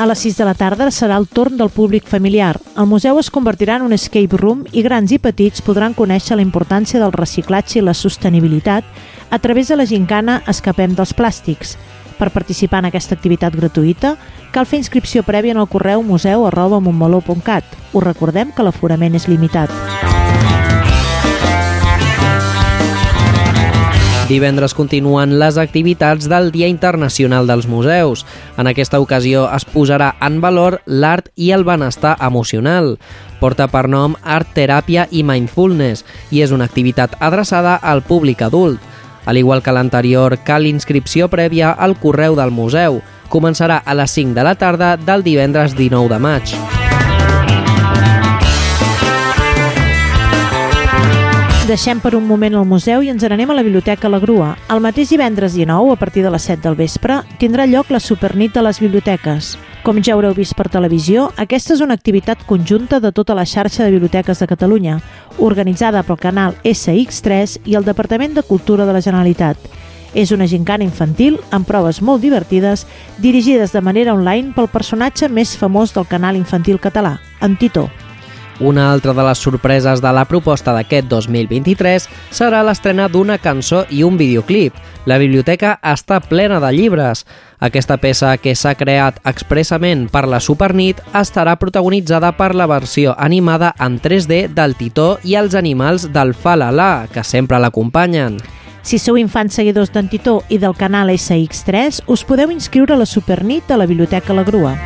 A les 6 de la tarda serà el torn del públic familiar. El museu es convertirà en un escape room i grans i petits podran conèixer la importància del reciclatge i la sostenibilitat a través de la gincana Escapem dels plàstics. Per participar en aquesta activitat gratuïta, cal fer inscripció prèvia en el correu museu arroba. Us recordem que l'aforament és limitat. Divendres continuen les activitats del Dia Internacional dels Museus. En aquesta ocasió es posarà en valor l'art i el benestar emocional. Porta per nom Art Teràpia i Mindfulness i és una activitat adreçada al públic adult. Al igual que l'anterior, cal inscripció prèvia al correu del museu. Començarà a les 5 de la tarda del divendres 19 de maig. Deixem per un moment el museu i ens n'anem a la Biblioteca La Grua. El mateix divendres 19, a partir de les 7 del vespre, tindrà lloc la Supernit de les Biblioteques. Com ja haureu vist per televisió, aquesta és una activitat conjunta de tota la xarxa de biblioteques de Catalunya, organitzada pel canal SX3 i el Departament de Cultura de la Generalitat. És una gincana infantil amb proves molt divertides, dirigides de manera online pel personatge més famós del canal infantil català, en Titó. Una altra de les sorpreses de la proposta d'aquest 2023 serà l'estrena d'una cançó i un videoclip. La biblioteca està plena de llibres. Aquesta peça, que s'ha creat expressament per la Supernit, estarà protagonitzada per la versió animada en 3D del Titó i els animals del Falala, que sempre l'acompanyen. Si sou infants seguidors d'en Titó i del canal SX3, us podeu inscriure a la Supernit a la Biblioteca La Grua.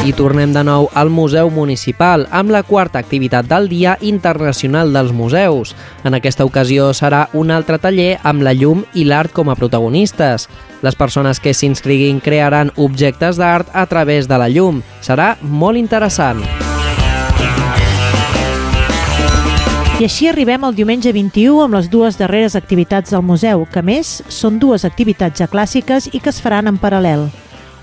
I tornem de nou al Museu Municipal amb la quarta activitat del Dia Internacional dels Museus. En aquesta ocasió serà un altre taller amb la llum i l'art com a protagonistes. Les persones que s'inscriguin crearan objectes d'art a través de la llum. Serà molt interessant. I així arribem al diumenge 21 amb les dues darreres activitats del museu, que més són dues activitats ja clàssiques i que es faran en paral·lel.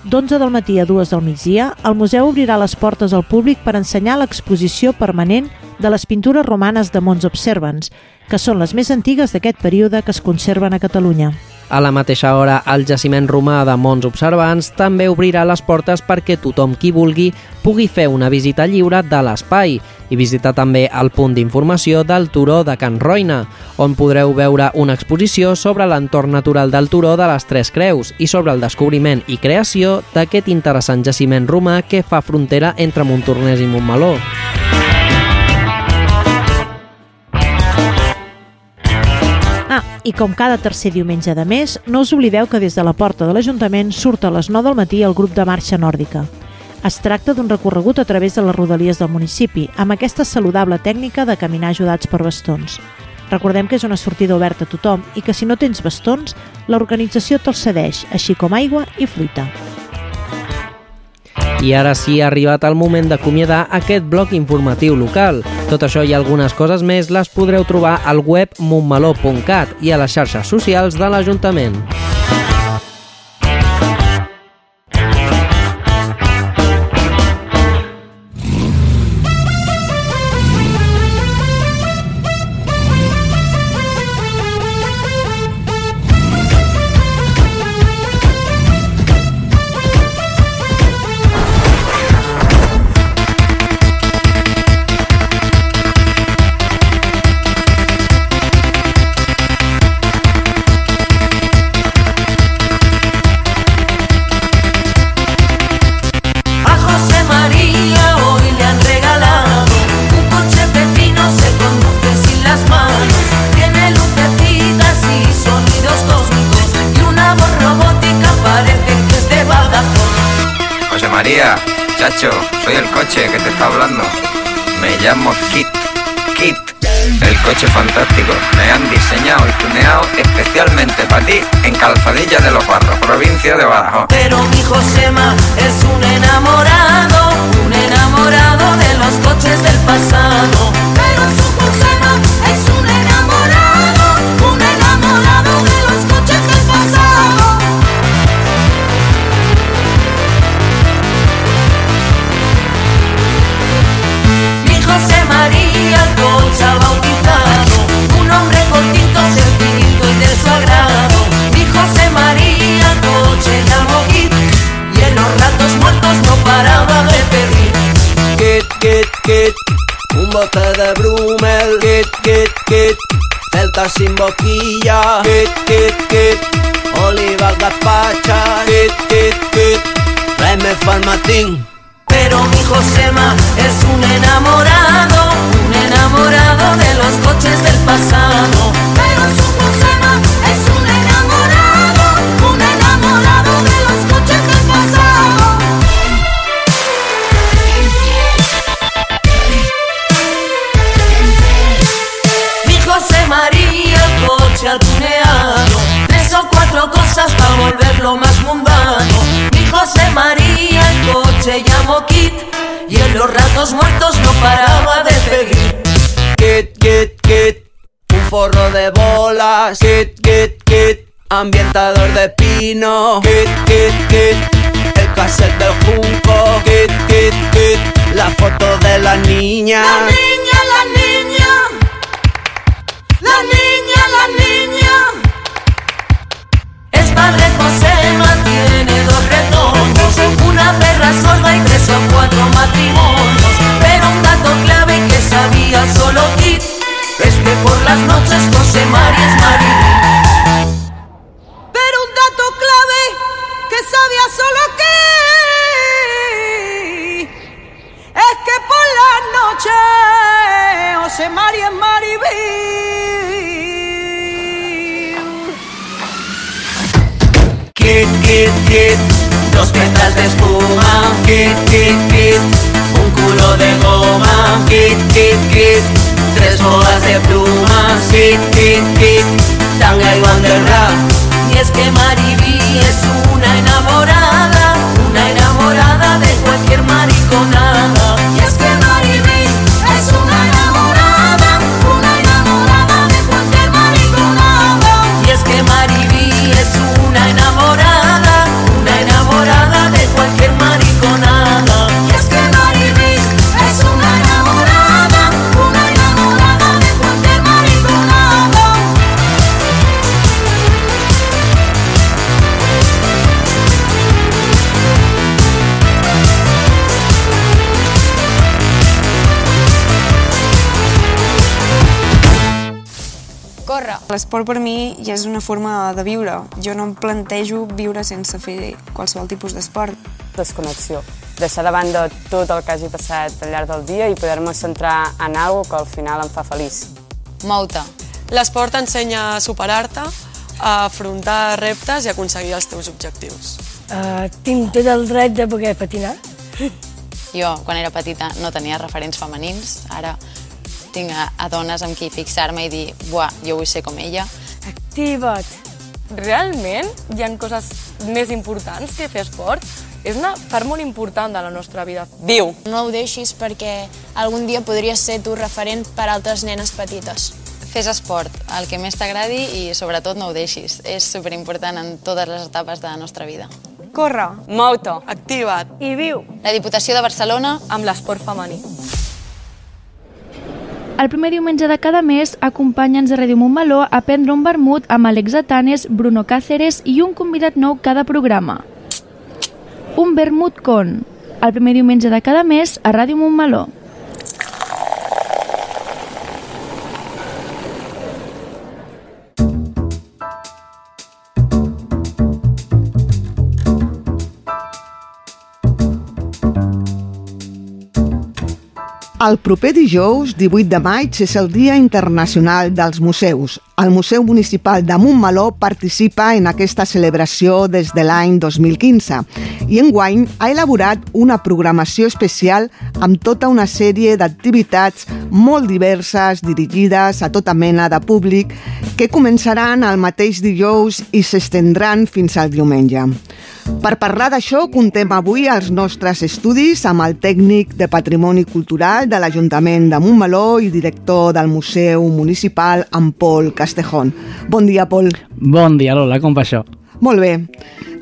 D'11 del matí a 2 del migdia, el museu obrirà les portes al públic per ensenyar l'exposició permanent de les pintures romanes de Mons Observants, que són les més antigues d'aquest període que es conserven a Catalunya. A la mateixa hora, el jaciment romà de Mons Observants també obrirà les portes perquè tothom qui vulgui pugui fer una visita lliure de l'espai i visitar també el punt d'informació del Turó de Can Roina, on podreu veure una exposició sobre l'entorn natural del Turó de les Tres Creus i sobre el descobriment i creació d'aquest interessant jaciment romà que fa frontera entre Montornès i Montmeló. I com cada tercer diumenge de mes, no us oblideu que des de la porta de l'Ajuntament surt a les 9 del matí el grup de marxa nòrdica. Es tracta d'un recorregut a través de les rodalies del municipi, amb aquesta saludable tècnica de caminar ajudats per bastons. Recordem que és una sortida oberta a tothom i que si no tens bastons, l'organització te'ls cedeix, així com aigua i fruita. I ara sí ha arribat el moment d'acomiadar aquest bloc informatiu local. Tot això i algunes coses més les podreu trobar al web montmeló.cat i a les xarxes socials de l'Ajuntament. Sin boquilla, kit, kit, kit. Olivas gazpachas, kit, kit, kit. Tráeme farmatín. Pero mi Josema es un enamorado, un enamorado de los coches del pasado. Para volverlo más mundano. Mi José María, el coche llamó Kit, y en los ratos muertos no paraba de pedir. Kit, kit, kit. Un forro de bolas, kit, kit, kit. Ambientador de pino, kit, kit, kit. El cassette del junco, kit, kit, kit. La foto de la niña. La niña, la niña, la niña, padre Josema, tiene dos retornos, una perra sorda y tres o cuatro matrimonios. Pero un dato clave que sabía solo Kit es que por las noches José María es María. Pero un dato clave que sabía solo Kit es que por las noches José María es Maribel. Kit, kit, kit. Dos piezas de espuma, kit, kit, kit. Un culo de goma, kit, kit, kit. Tres bolas de plumas, kit, kit, kit. Tanga y banderra. Y es que Maribí es una enamorada, una enamorada de cualquier mariconada. L'esport per mi ja és una forma de viure. Jo no em plantejo viure sense fer qualsevol tipus d'esport. Desconnexió. Deixar de banda tot el que hagi passat al llarg del dia i poder-me centrar en alguna que al final em fa feliç. Mou-te. L'esport t'ensenya a superar-te, a afrontar reptes i aconseguir els teus objectius. Uh, tinc tot el dret de poder patinar. Jo, quan era petita, no tenia referents femenins. Ara tinc a, a dones amb qui fixar-me i dir buah, jo vull ser com ella. Activa't. Realment hi han coses més importants que fer esport? És una part molt important de la nostra vida. Viu! No ho deixis perquè algun dia podries ser tu referent per a altres nenes petites. Fes esport, el que més t'agradi i sobretot no ho deixis. És superimportant en totes les etapes de la nostra vida. Corre. Mou-te. Activa't. I viu. La Diputació de Barcelona amb l'esport femení. El primer diumenge de cada mes, acompanya'ns a Ràdio Montmeló a prendre un vermut amb Alex Atanes, Bruno Cáceres i un convidat nou cada programa. Un vermut con, el primer diumenge de cada mes a Ràdio Montmeló. El proper dijous, 18 de maig, és el Dia Internacional dels Museus. El Museu Municipal de Montmeló participa en aquesta celebració des de l'any 2015 i enguany ha elaborat una programació especial amb tota una sèrie d'activitats molt diverses dirigides a tota mena de públic que començaran el mateix dijous i s'estendran fins al diumenge. Per parlar d'això, contem avui als nostres estudis amb el tècnic de Patrimoni Cultural de l'Ajuntament de Montmeló i director del Museu Municipal, en Pol Castejón. Bon dia, Pol. Bon dia, Lola, com va això? Molt bé.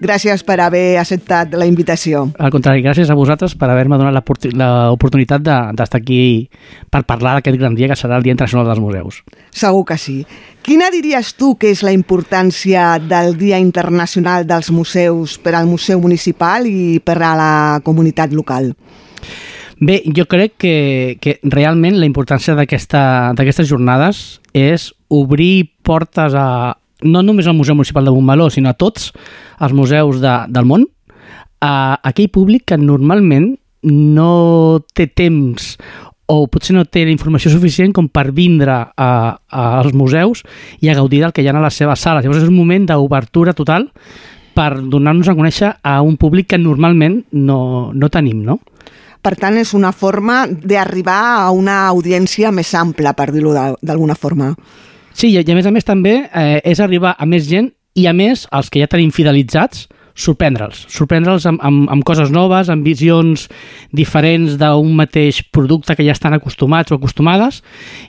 Gràcies per haver acceptat la invitació. Al contrari, gràcies a vosaltres per haver-me donat l'oportunitat d'estar aquí per parlar d'aquest gran dia que serà el Dia Internacional dels Museus. Segur que sí. Quina diries tu que és la importància del Dia Internacional dels Museus per al Museu Municipal i per a la comunitat local? Bé, jo crec que, que realment la importància d'aquestes jornades és obrir portes a, no només al Museu Municipal de Montmeló, sinó a tots els museus de, del món, a aquell públic que normalment no té temps o potser no té la informació suficient com per vindre a, a, als museus i a gaudir del que hi ha a les seves sales. Llavors és un moment d'obertura total per donar-nos a conèixer a un públic que normalment no, no tenim, no? Per tant, és una forma d'arribar a una audiència més ampla, per dir-ho d'alguna forma. Sí, i a més a més també eh, és arribar a més gent i a més els que ja tenim fidelitzats sorprendre'ls, sorprendre'ls amb, amb, amb coses noves, amb visions diferents d'un mateix producte que ja estan acostumats o acostumades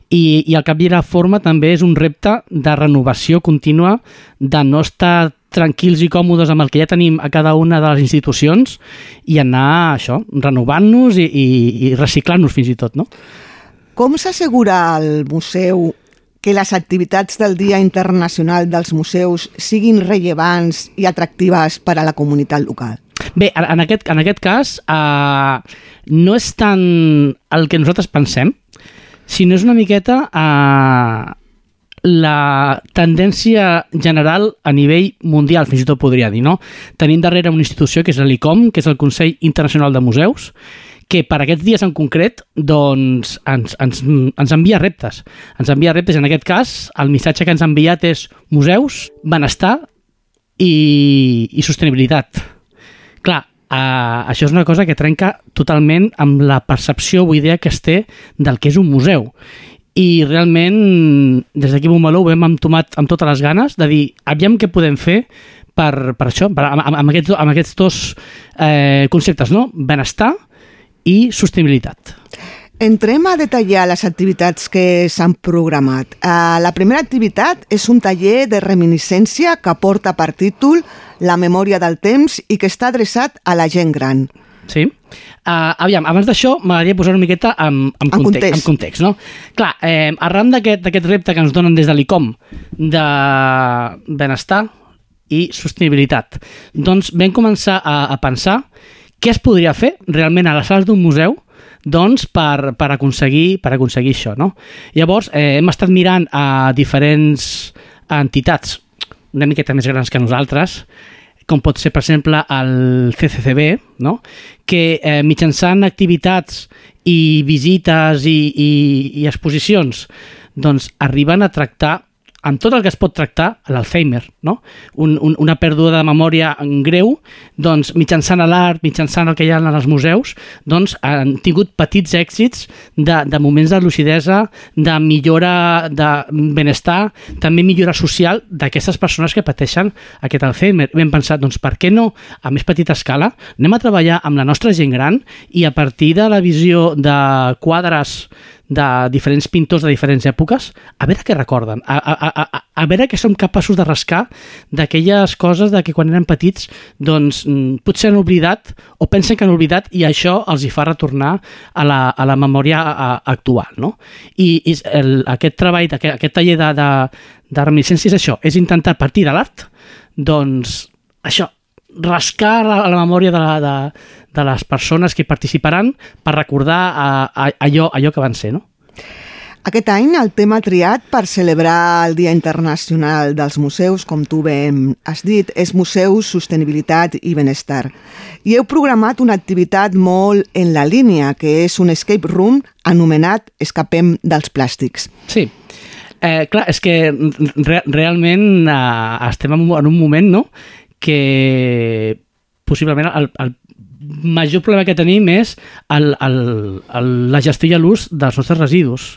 i, i al cap i la forma també és un repte de renovació contínua, de no estar tranquils i còmodes amb el que ja tenim a cada una de les institucions i anar això, renovant-nos i, i, i reciclant-nos fins i tot, no? Com s'assegura al museu que les activitats del Dia Internacional dels Museus siguin rellevants i atractives per a la comunitat local? Bé, en aquest, en aquest cas eh, no és tant el que nosaltres pensem, sinó és una miqueta eh, la tendència general a nivell mundial, fins i tot podria dir, no? Tenim darrere una institució que és l'ICOM, que és el Consell Internacional de Museus, que per aquests dies en concret doncs, ens, ens, ens envia reptes. Ens envia reptes, en aquest cas, el missatge que ens ha enviat és museus, benestar i, i sostenibilitat. Clar, uh, això és una cosa que trenca totalment amb la percepció o idea que es té del que és un museu. I realment, des d'aquí Montmeló ho hem entomat amb totes les ganes de dir, aviam què podem fer per, per això, per, amb, amb, aquests, amb aquests dos eh, conceptes, no? benestar i sostenibilitat. Entrem a detallar les activitats que s'han programat. Uh, la primera activitat és un taller de reminiscència que porta per títol La memòria del temps i que està adreçat a la gent gran. Sí. Uh, aviam, abans d'això m'agradaria posar una miqueta en, en, En context, context. en context, no? Clar, eh, arran d'aquest repte que ens donen des de l'ICOM de benestar i sostenibilitat, doncs vam començar a, a pensar què es podria fer realment a les sales d'un museu doncs per, per, aconseguir, per aconseguir això, no? Llavors, eh, hem estat mirant a diferents entitats una miqueta més grans que nosaltres, com pot ser, per exemple, el CCCB, no? que eh, mitjançant activitats i visites i, i, i exposicions doncs arriben a tractar amb tot el que es pot tractar l'Alzheimer, no? Un, un, una pèrdua de memòria greu, doncs mitjançant l'art, mitjançant el que hi ha als museus, doncs han tingut petits èxits de, de moments de lucidesa, de millora de benestar, també millora social d'aquestes persones que pateixen aquest Alzheimer. Hem pensat, doncs per què no, a més petita escala, anem a treballar amb la nostra gent gran i a partir de la visió de quadres de diferents pintors de diferents èpoques, a veure què recorden, a, a, a, a, veure què som capaços de rascar d'aquelles coses de que quan eren petits doncs mm, potser han oblidat o pensen que han oblidat i això els hi fa retornar a la, a la memòria actual. No? I, i el, aquest treball, aquest, aquest taller de, de, de reminiscència és això, és intentar partir de l'art doncs això, rascar la, la memòria de, la, de, de les persones que participaran per recordar a, a, allò, allò que van ser, no? Aquest any el tema triat per celebrar el Dia Internacional dels Museus, com tu bé has dit, és Museus, Sostenibilitat i Benestar. I heu programat una activitat molt en la línia, que és un escape room anomenat Escapem dels plàstics. Sí. Eh, clar, és que re realment eh, estem en un, en un moment no? Que possiblement el, el major problema que tenim és el, el, el, la gestió i l'ús dels nostres residus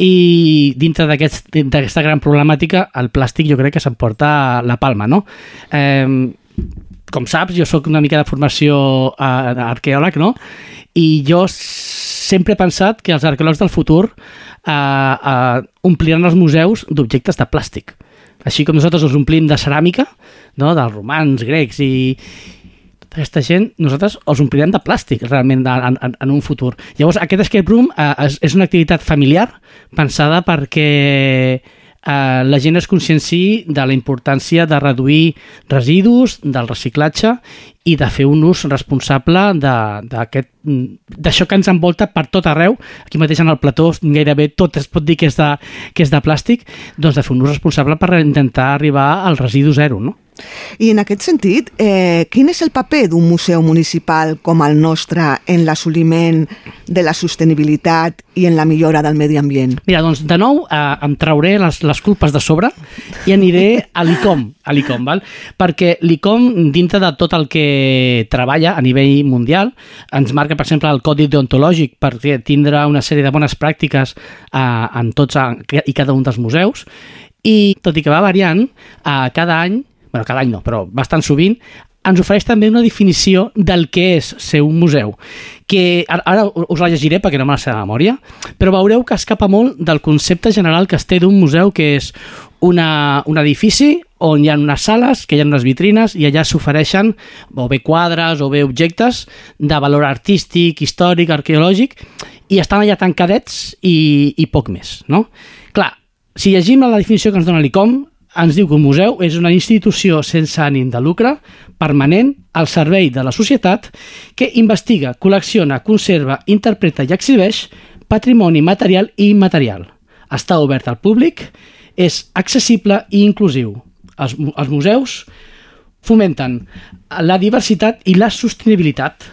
i dintre d'aquesta aquest, gran problemàtica el plàstic jo crec que s'emporta la palma no? Eh, com saps, jo sóc una mica de formació eh, arqueòleg, no? I jo sempre he pensat que els arqueòlegs del futur eh, eh, ompliran els museus d'objectes de plàstic. Així com nosaltres els omplim de ceràmica, no? dels romans, grecs i tota aquesta gent, nosaltres els omplirem de plàstic realment en, en, en un futur. Llavors, aquest escape room eh, és, és una activitat familiar pensada perquè eh, la gent es conscienciï de la importància de reduir residus, del reciclatge i de fer un ús responsable d'això que ens envolta per tot arreu. Aquí mateix en el plató gairebé tot es pot dir que és de, que és de plàstic, doncs de fer un ús responsable per intentar arribar al residu zero, no? I en aquest sentit, eh, quin és el paper d'un museu municipal com el nostre en l'assoliment de la sostenibilitat i en la millora del medi ambient? Mira, doncs de nou eh, em trauré les, les culpes de sobre i aniré a l'ICOM, a l'ICOM, val? perquè l'ICOM, dintre de tot el que treballa a nivell mundial, ens marca, per exemple, el codi deontològic per tindre una sèrie de bones pràctiques eh, en tots eh, i cada un dels museus, i tot i que va variant, eh, cada any, bueno, cada any no, però bastant sovint, ens ofereix també una definició del que és ser un museu, que ara, us la llegiré perquè no me la sé de memòria, però veureu que escapa molt del concepte general que es té d'un museu que és una, un edifici on hi ha unes sales, que hi ha unes vitrines i allà s'ofereixen o bé quadres o bé objectes de valor artístic, històric, arqueològic i estan allà tancadets i, i poc més, no? Clar, si llegim la definició que ens dona l'ICOM, ens diu que un museu és una institució sense ànim de lucre, permanent, al servei de la societat, que investiga, col·lecciona, conserva, interpreta i exhibeix patrimoni material i immaterial. Està obert al públic, és accessible i inclusiu. Els, els museus fomenten la diversitat i la sostenibilitat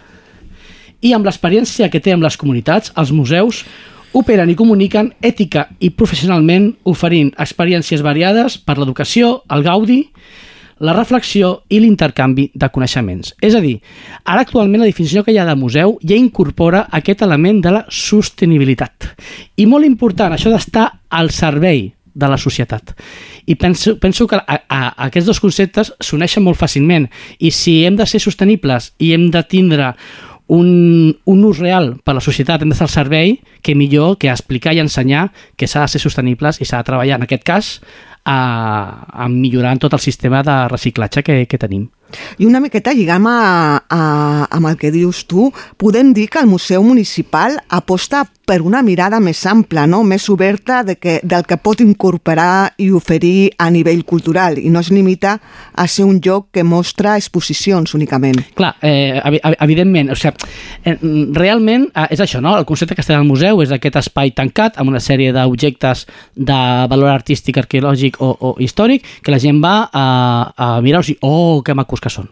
i amb l'experiència que té amb les comunitats, els museus operen i comuniquen ètica i professionalment oferint experiències variades per l'educació, el gaudi, la reflexió i l'intercanvi de coneixements. És a dir, ara actualment la definició que hi ha de museu ja incorpora aquest element de la sostenibilitat. I molt important, això d'estar al servei de la societat. I penso, penso que a, a, aquests dos conceptes s'uneixen molt fàcilment i si hem de ser sostenibles i hem de tindre un, un ús real per a la societat, hem d'estar al servei, que millor que explicar i ensenyar que s'ha de ser sostenibles i s'ha de treballar, en aquest cas, a, a millorar tot el sistema de reciclatge que, que tenim. I una miqueta lligam a, a, amb el que dius tu, podem dir que el Museu Municipal aposta per una mirada més ampla, no? més oberta de que, del que pot incorporar i oferir a nivell cultural i no es limita a ser un lloc que mostra exposicions únicament. Clar, eh, evi- evi- evidentment, o sigui, eh, realment eh, és això, no? El concepte que està al museu és aquest espai tancat amb una sèrie d'objectes de valor artístic, arqueològic o, o històric que la gent va a, a mirar-los i, oh, que macos que són.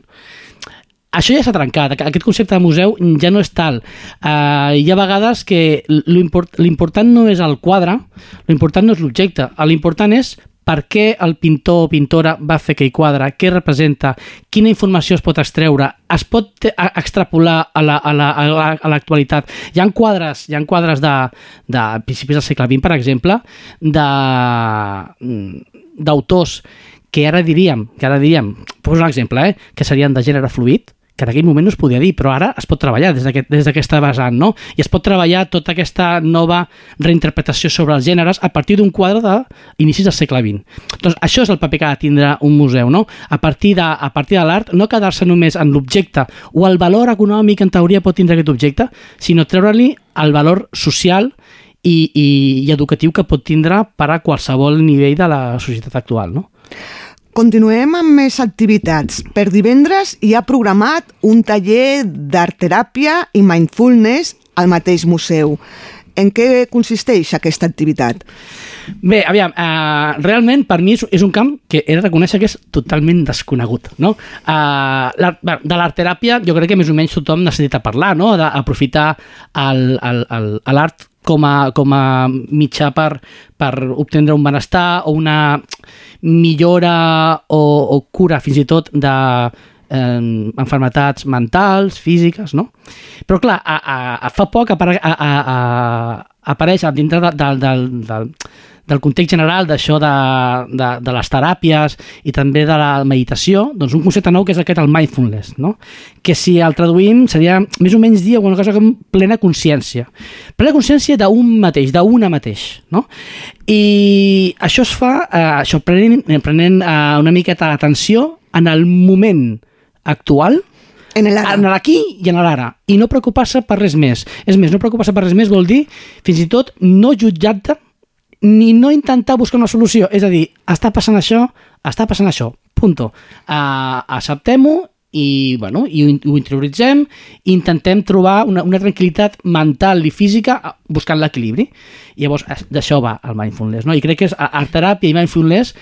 Això ja s'ha trencat, aqu- aquest concepte de museu ja no és tal. Uh, hi ha vegades que l'import- l'important no és el quadre, l'important no és l'objecte, l'important és per què el pintor o pintora va fer aquell quadre, què representa, quina informació es pot extreure, es pot extrapolar a la- a la- a la- a l'actualitat. Hi ha quadres, hi ha quadres de, de principis del segle XX, per exemple, de- d'autors que ara diríem, que ara diríem, poso un exemple, eh, que serien de gènere fluid, que en aquell moment no es podia dir, però ara es pot treballar des d'aquest- des d'aquesta vessant, no? I es pot treballar tota aquesta nova reinterpretació sobre els gèneres a partir d'un quadre d'inicis del segle XX. Doncs això és el paper que ha de tindre un museu, no? A partir de, a partir de l'art, no quedar-se només en l'objecte o el valor econòmic en teoria pot tindre aquest objecte, sinó treure-li el valor social i, i, i educatiu que pot tindre per a qualsevol nivell de la societat actual, no? Continuem amb més activitats. Per divendres hi ha programat un taller d'art-teràpia i mindfulness al mateix museu. En què consisteix aquesta activitat? Bé, aviam, uh, realment per mi és, un camp que he de reconèixer que és totalment desconegut, no? Uh, l'art- bé, de l'art-teràpia jo crec que més o menys tothom necessita parlar, no? D'aprofitar l'art com a, com a mitjà per, per obtindre un benestar o una millora o, o cura fins i tot de eh, enfermetats mentals, físiques, no? Però clar, a, a, a fa poc apare, a, a, a, apareix dintre de, de, del, del, del context general d'això de, de, de les teràpies i també de la meditació, doncs un concepte nou que és aquest el mindfulness, no? que si el traduïm seria més o menys dir alguna cosa com plena consciència. Plena consciència d'un mateix, d'una mateix. No? I això es fa, eh, això prenent, prenent eh, una miqueta d'atenció en el moment actual, en l'ara. En l'aquí i en l'ara. I no preocupar-se per res més. És més, no preocupar-se per res més vol dir, fins i tot, no jutjar-te ni no intentar buscar una solució. És a dir, està passant això, està passant això, punto. Uh, Acceptem-ho i, bueno, i ho, interioritzem i intentem trobar una, una tranquil·litat mental i física buscant l'equilibri. Llavors d'això va el mindfulness. No? I crec que és, art teràpia i mindfulness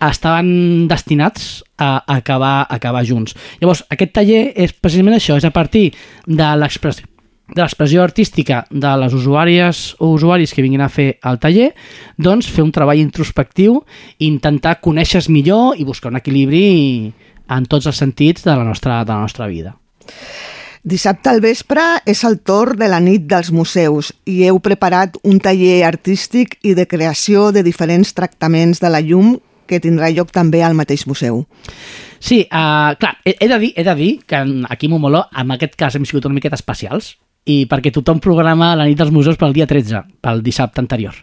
estaven destinats a acabar, a acabar junts. Llavors, aquest taller és precisament això, és a partir de l'expressió de l'expressió artística de les usuàries o usuaris que vinguin a fer el taller, doncs fer un treball introspectiu, intentar conèixer millor i buscar un equilibri en tots els sentits de la nostra, de la nostra vida. Dissabte al vespre és el torn de la nit dels museus i heu preparat un taller artístic i de creació de diferents tractaments de la llum que tindrà lloc també al mateix museu. Sí, uh, clar, he, he, de dir, he de dir que aquí a Momoló, en aquest cas, hem sigut una miqueta especials, i perquè tothom programa la nit dels museus pel dia 13, pel dissabte anterior.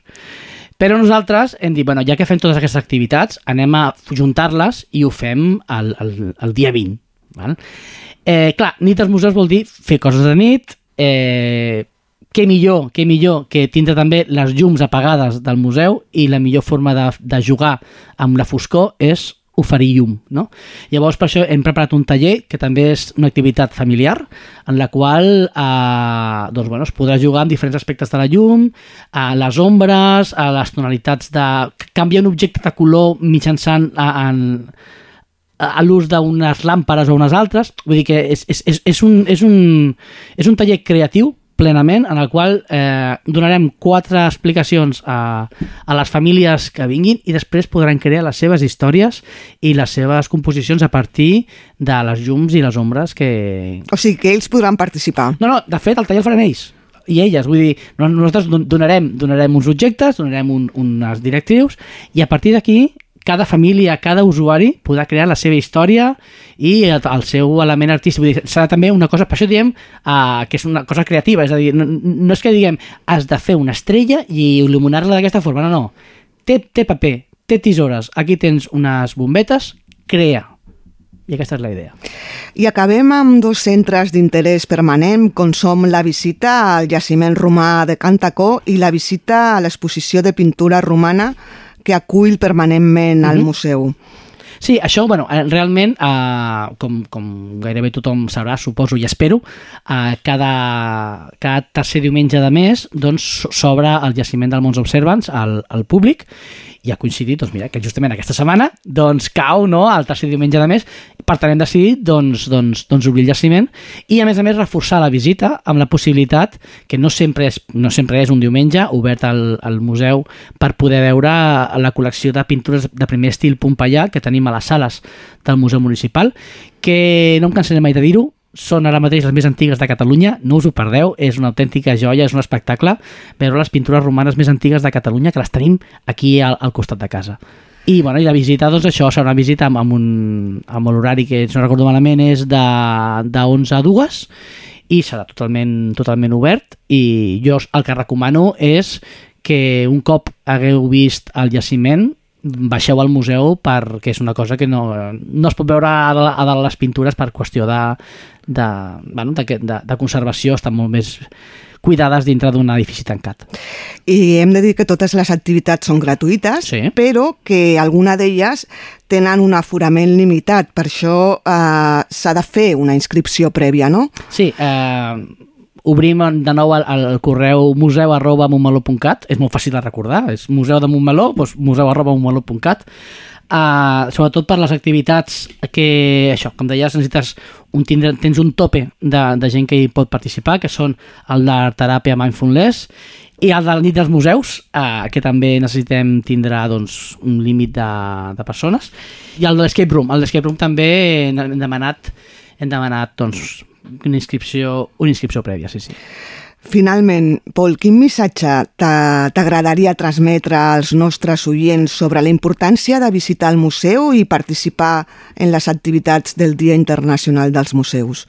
Però nosaltres hem dit, bueno, ja que fem totes aquestes activitats, anem a juntar-les i ho fem el, el, el dia 20. Val? Eh, clar, nit dels museus vol dir fer coses de nit, eh, què millor, què millor que tindre també les llums apagades del museu i la millor forma de, de jugar amb la foscor és oferir llum. No? Llavors, per això hem preparat un taller que també és una activitat familiar en la qual eh, doncs, bueno, es podrà jugar amb diferents aspectes de la llum, a les ombres, a les tonalitats de... canviar un objecte de color mitjançant a, en, a l'ús d'unes làmperes o unes altres. Vull dir que és, és, és, és, un, és, un, és un taller creatiu plenament, en el qual eh, donarem quatre explicacions a, a les famílies que vinguin i després podran crear les seves històries i les seves composicions a partir de les llums i les ombres que... O sigui que ells podran participar. No, no, de fet el taller el faran ells i elles, vull dir, nosaltres donarem, donarem uns objectes, donarem un, unes directrius i a partir d'aquí cada família, cada usuari podrà crear la seva història i el, seu element artístic. Vull dir, serà també una cosa, per això diem uh, que és una cosa creativa, és a dir, no, no és que diguem has de fer una estrella i il·luminar-la d'aquesta forma, no, no. Té, té paper, té tisores, aquí tens unes bombetes, crea. I aquesta és la idea. I acabem amb dos centres d'interès permanent, com som la visita al jaciment romà de Cantacó i la visita a l'exposició de pintura romana que acull permanentment al museu. Sí, això, bueno, eh, realment, eh, com, com gairebé tothom sabrà, suposo i espero, eh, cada, cada tercer diumenge de mes doncs, s'obre el jaciment del Mons Observants al, al públic i ha coincidit, doncs mira, que justament aquesta setmana doncs cau no, el tercer diumenge de mes, per tant hem decidit doncs, doncs, doncs obrir el jaciment i a més a més reforçar la visita amb la possibilitat que no sempre és, no sempre és un diumenge obert al, al museu per poder veure la col·lecció de pintures de primer estil pompeià que tenim a les sales del Museu Municipal que no em cansaré mai de dir-ho són ara mateix les més antigues de Catalunya, no us ho perdeu, és una autèntica joia, és un espectacle veure les pintures romanes més antigues de Catalunya que les tenim aquí al, al costat de casa. I, bueno, i la visita, doncs això, serà una visita amb, amb, un, amb l'horari que, si no recordo malament, és de, de 11 a 2 i serà totalment, totalment obert i jo el que recomano és que un cop hagueu vist el jaciment baixeu al museu perquè és una cosa que no, no es pot veure a a dalt les pintures per qüestió de, de, bueno, de, de, de conservació, estan molt més cuidades dintre d'un edifici tancat. I hem de dir que totes les activitats són gratuïtes, sí. però que alguna d'elles tenen un aforament limitat, per això eh, s'ha de fer una inscripció prèvia, no? Sí, eh, obrim de nou el, el correu museu arroba montmeló.cat, és molt fàcil de recordar, és museu de Montmeló, doncs museu arroba montmeló.cat, uh, sobretot per les activitats que, això, com deies, necessites un, tindre, tens un tope de, de gent que hi pot participar, que són el de teràpia mindfulness i el de la nit dels museus, eh, que també necessitem tindre doncs, un límit de, de persones, i el de l'escape room. El de l'escape room també hem demanat, hem demanat doncs, una inscripció, una inscripció prèvia, sí, sí. Finalment, Pol, quin missatge t'agradaria transmetre als nostres oients sobre la importància de visitar el museu i participar en les activitats del Dia Internacional dels Museus?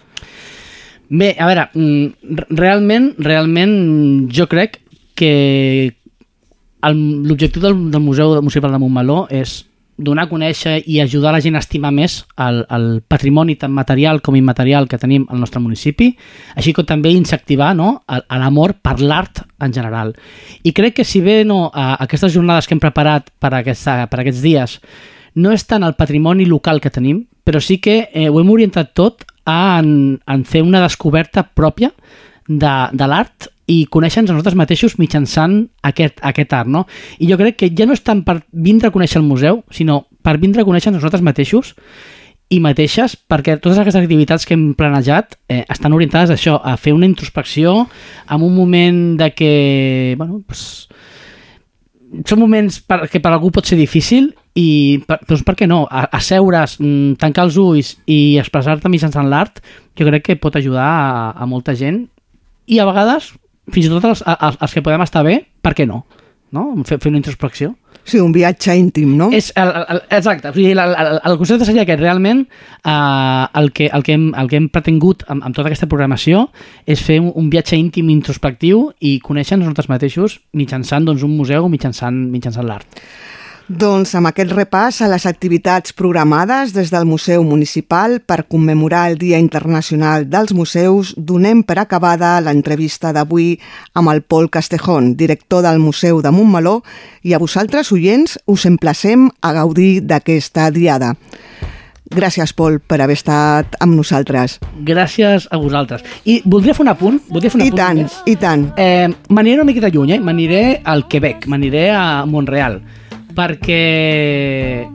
Bé, a veure, mm, realment, realment jo crec que l'objectiu del, del Museu Municipal de Montmeló és donar a conèixer i ajudar la gent a estimar més el, el patrimoni tant material com immaterial que tenim al nostre municipi, així com també incentivar no, l'amor per l'art en general. I crec que si bé no, a, aquestes jornades que hem preparat per, aquesta, per aquests dies no és tant el patrimoni local que tenim, però sí que eh, ho hem orientat tot a en, en fer una descoberta pròpia de, de l'art i conèixer-nos nosaltres mateixos mitjançant aquest, aquest art, no? I jo crec que ja no és tant per vindre a conèixer el museu, sinó per vindre a conèixer nosaltres mateixos i mateixes, perquè totes aquestes activitats que hem planejat eh, estan orientades a això, a fer una introspecció en un moment de que, bueno, pues, són moments per, que per algú pot ser difícil i per, doncs per què no? A, asseure's, mm, tancar els ulls i expressar-te mitjançant l'art jo crec que pot ajudar a, a molta gent i a vegades fins i tot els, els, els que podem estar bé, per què no? no? Fer, fer una introspecció. Sí, un viatge íntim, no? És el, el, exacte, o sigui, el, el, el concepte seria que realment eh, el, que, el, que hem, el que hem pretengut amb, amb tota aquesta programació és fer un, un viatge íntim introspectiu i conèixer-nos nosaltres mateixos mitjançant doncs, un museu o mitjançant, mitjançant l'art. Doncs amb aquest repàs a les activitats programades des del Museu Municipal per commemorar el Dia Internacional dels Museus, donem per acabada l'entrevista d'avui amb el Pol Castejón, director del Museu de Montmeló, i a vosaltres, oients, us emplacem a gaudir d'aquesta diada. Gràcies, Pol, per haver estat amb nosaltres. Gràcies a vosaltres. I voldria fer un apunt. Voldria fer un I apunt tant, més. i tant. Eh, m'aniré una miqueta lluny, eh? m'aniré al Quebec, m'aniré a Montreal, perquè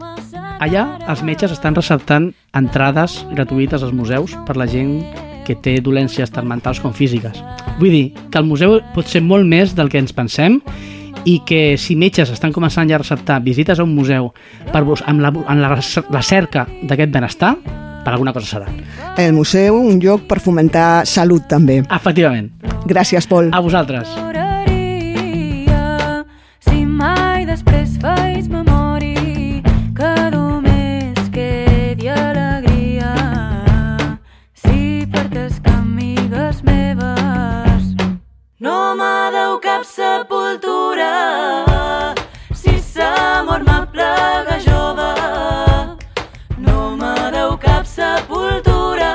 allà els metges estan receptant entrades gratuïtes als museus per la gent que té dolències tant mentals com físiques. Vull dir que el museu pot ser molt més del que ens pensem i que si metges estan començant ja a receptar visites a un museu per, bus- amb, la, amb la, res- la cerca d'aquest benestar, per alguna cosa serà. El museu, un lloc per fomentar salut també. Efectivament. Gràcies, Pol. A vosaltres. Sepultura si sa mort m'aplega jove no m'adeu cap sepultura.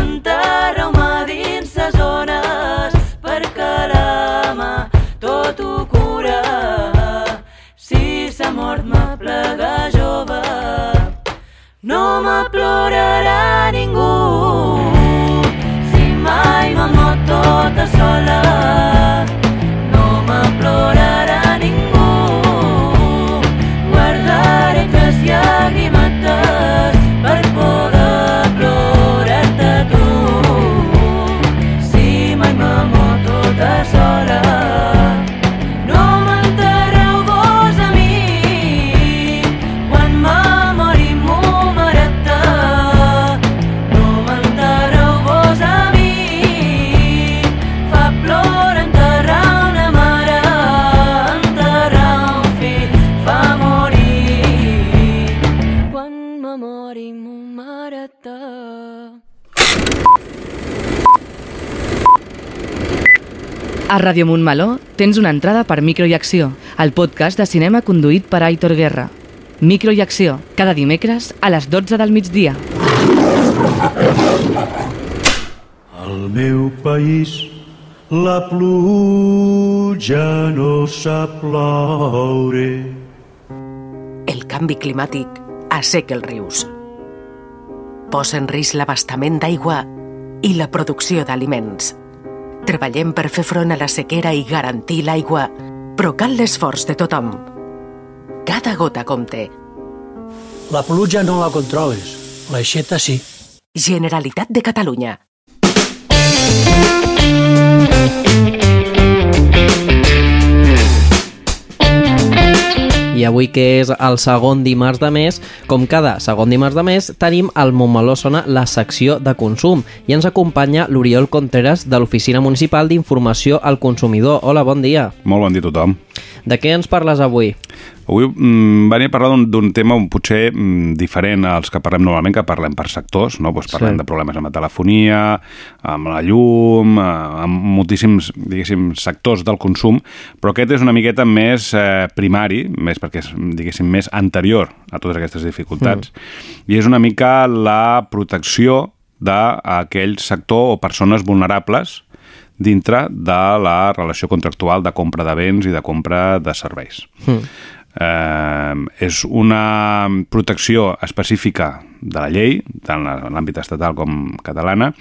Enterreu-me dins ses zones perquè l'ama tot ho cura. Si sa mort m'aplega jove no m'aplorarà ningú. Si mai m'amot tota sola llorar. A Ràdio Montmeló tens una entrada per Micro i Acció, el podcast de cinema conduït per Aitor Guerra. Micro i Acció, cada dimecres a les 12 del migdia. Al meu país la pluja no sap ploure. El canvi climàtic asseca els rius. Posa en risc l'abastament d'aigua i la producció d'aliments. Treballem per fer front a la sequera i garantir l'aigua, però cal l'esforç de tothom. Cada gota compte. La pluja no la controles, l'aixeta sí. Generalitat de Catalunya. I avui, que és el segon dimarts de mes, com cada segon dimarts de mes, tenim al Montmeló Sona la secció de consum i ens acompanya l'Oriol Contreras de l'Oficina Municipal d'Informació al Consumidor. Hola, bon dia. Molt bon dia a tothom. De què ens parles avui? Avui mm, venia a parlar d'un- tema un potser mm, diferent als que parlem normalment, que parlem per sectors, no? Pues parlem Sí. de problemes amb la telefonia, amb la llum, eh, amb moltíssims, diguéssim, sectors del consum, però aquest és una miqueta més eh, primari, més perquè és, diguéssim, més anterior a totes aquestes dificultats, i és una mica la protecció d'aquell sector o persones vulnerables dintre de la relació contractual de compra de béns i de compra de serveis. Mm. Eh, és una protecció específica de la llei, tant en l'àmbit estatal com catalana,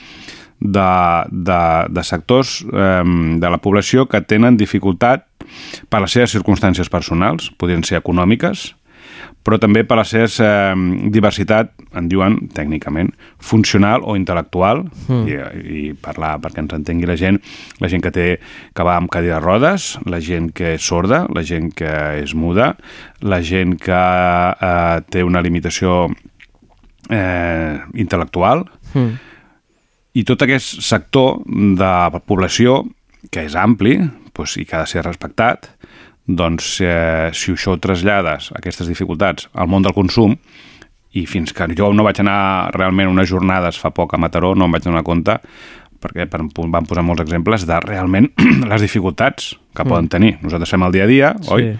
de, de, de sectors eh, de la població que tenen dificultat per les seves circumstàncies personals, podrien ser econòmiques, però també per la seva eh, diversitat, en diuen tècnicament, funcional o intel·lectual, Mm. i, i parlar perquè ens entengui la gent, la gent que té que va amb cadira de rodes, la gent que és sorda, la gent que és muda, la gent que eh, té una limitació eh, intel·lectual, Mm. i tot aquest sector de població, que és ampli doncs, i que ha de ser respectat, doncs eh, si això ho trasllades, aquestes dificultats, al món del consum, i fins que jo no vaig anar realment unes jornades fa poc a Mataró, no em vaig donar compte, perquè per, van posar molts exemples de realment les dificultats que Mm. poden tenir. Nosaltres fem el dia a dia, Sí. oi?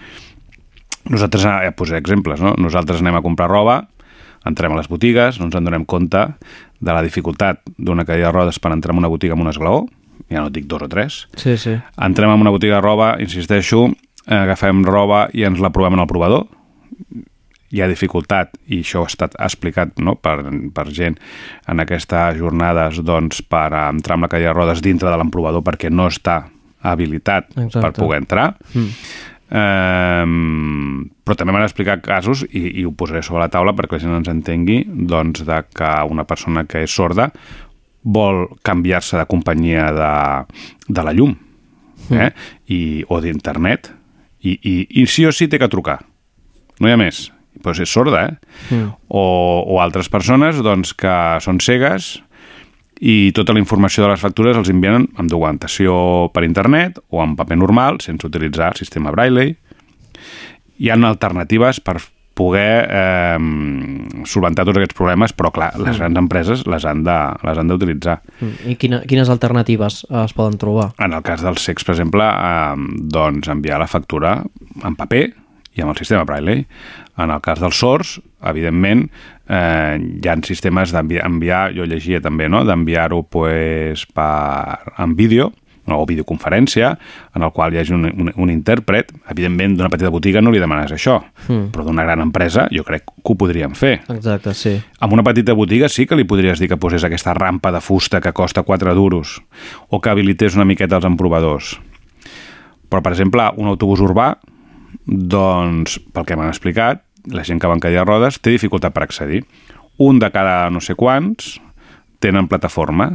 Nosaltres, eh, posaré exemples, no? Nosaltres anem a comprar roba, entrem a les botigues, no ens en donem compte de la dificultat d'una cadira de rodes per entrar en una botiga amb un esglaó, ja no dic dos o tres. Sí, sí. Entrem en una botiga de roba, insisteixo, agafem roba i ens la provem en el provador. Hi ha dificultat, i això ha estat explicat no, per, per gent en aquestes jornades doncs, per entrar amb la cadira de rodes dintre de l'emprovador perquè no està habilitat Exacte. per poder entrar. Mm. Um, però també m'han explicat casos, i, i ho posaré sobre la taula perquè la gent ens entengui, doncs de que una persona que és sorda vol canviar-se de companyia de, de la llum eh? I, o d'internet i, i, i sí o sí té que trucar no hi ha més doncs és sorda eh? Mm. o, o altres persones doncs, que són cegues i tota la informació de les factures els envien amb documentació per internet o en paper normal, sense utilitzar el sistema Braille. Hi ha alternatives per poder eh, solventar tots aquests problemes, però clar, les Mm. grans empreses les han de- les han d'utilitzar. Mm. I quina, quines alternatives eh, es poden trobar? En el cas dels secs, per exemple, eh, doncs enviar la factura en paper i amb el sistema Braille. En el cas dels sords, evidentment, eh, hi ha sistemes d'enviar, jo llegia també, no?, d'enviar-ho pues, per, en vídeo, o videoconferència, en el qual hi hagi un, un, un intèrpret. Evidentment, d'una petita botiga no li demanes això, Mm. però d'una gran empresa jo crec que ho podríem fer. Exacte, sí. Amb una petita botiga sí que li podries dir que posés aquesta rampa de fusta que costa 4 duros o que habilités una miqueta els emprovadors. Però, per exemple, un autobús urbà, doncs, pel que m'han explicat, la gent que va en cadira de rodes té dificultat per accedir. Un de cada no sé quants tenen plataforma,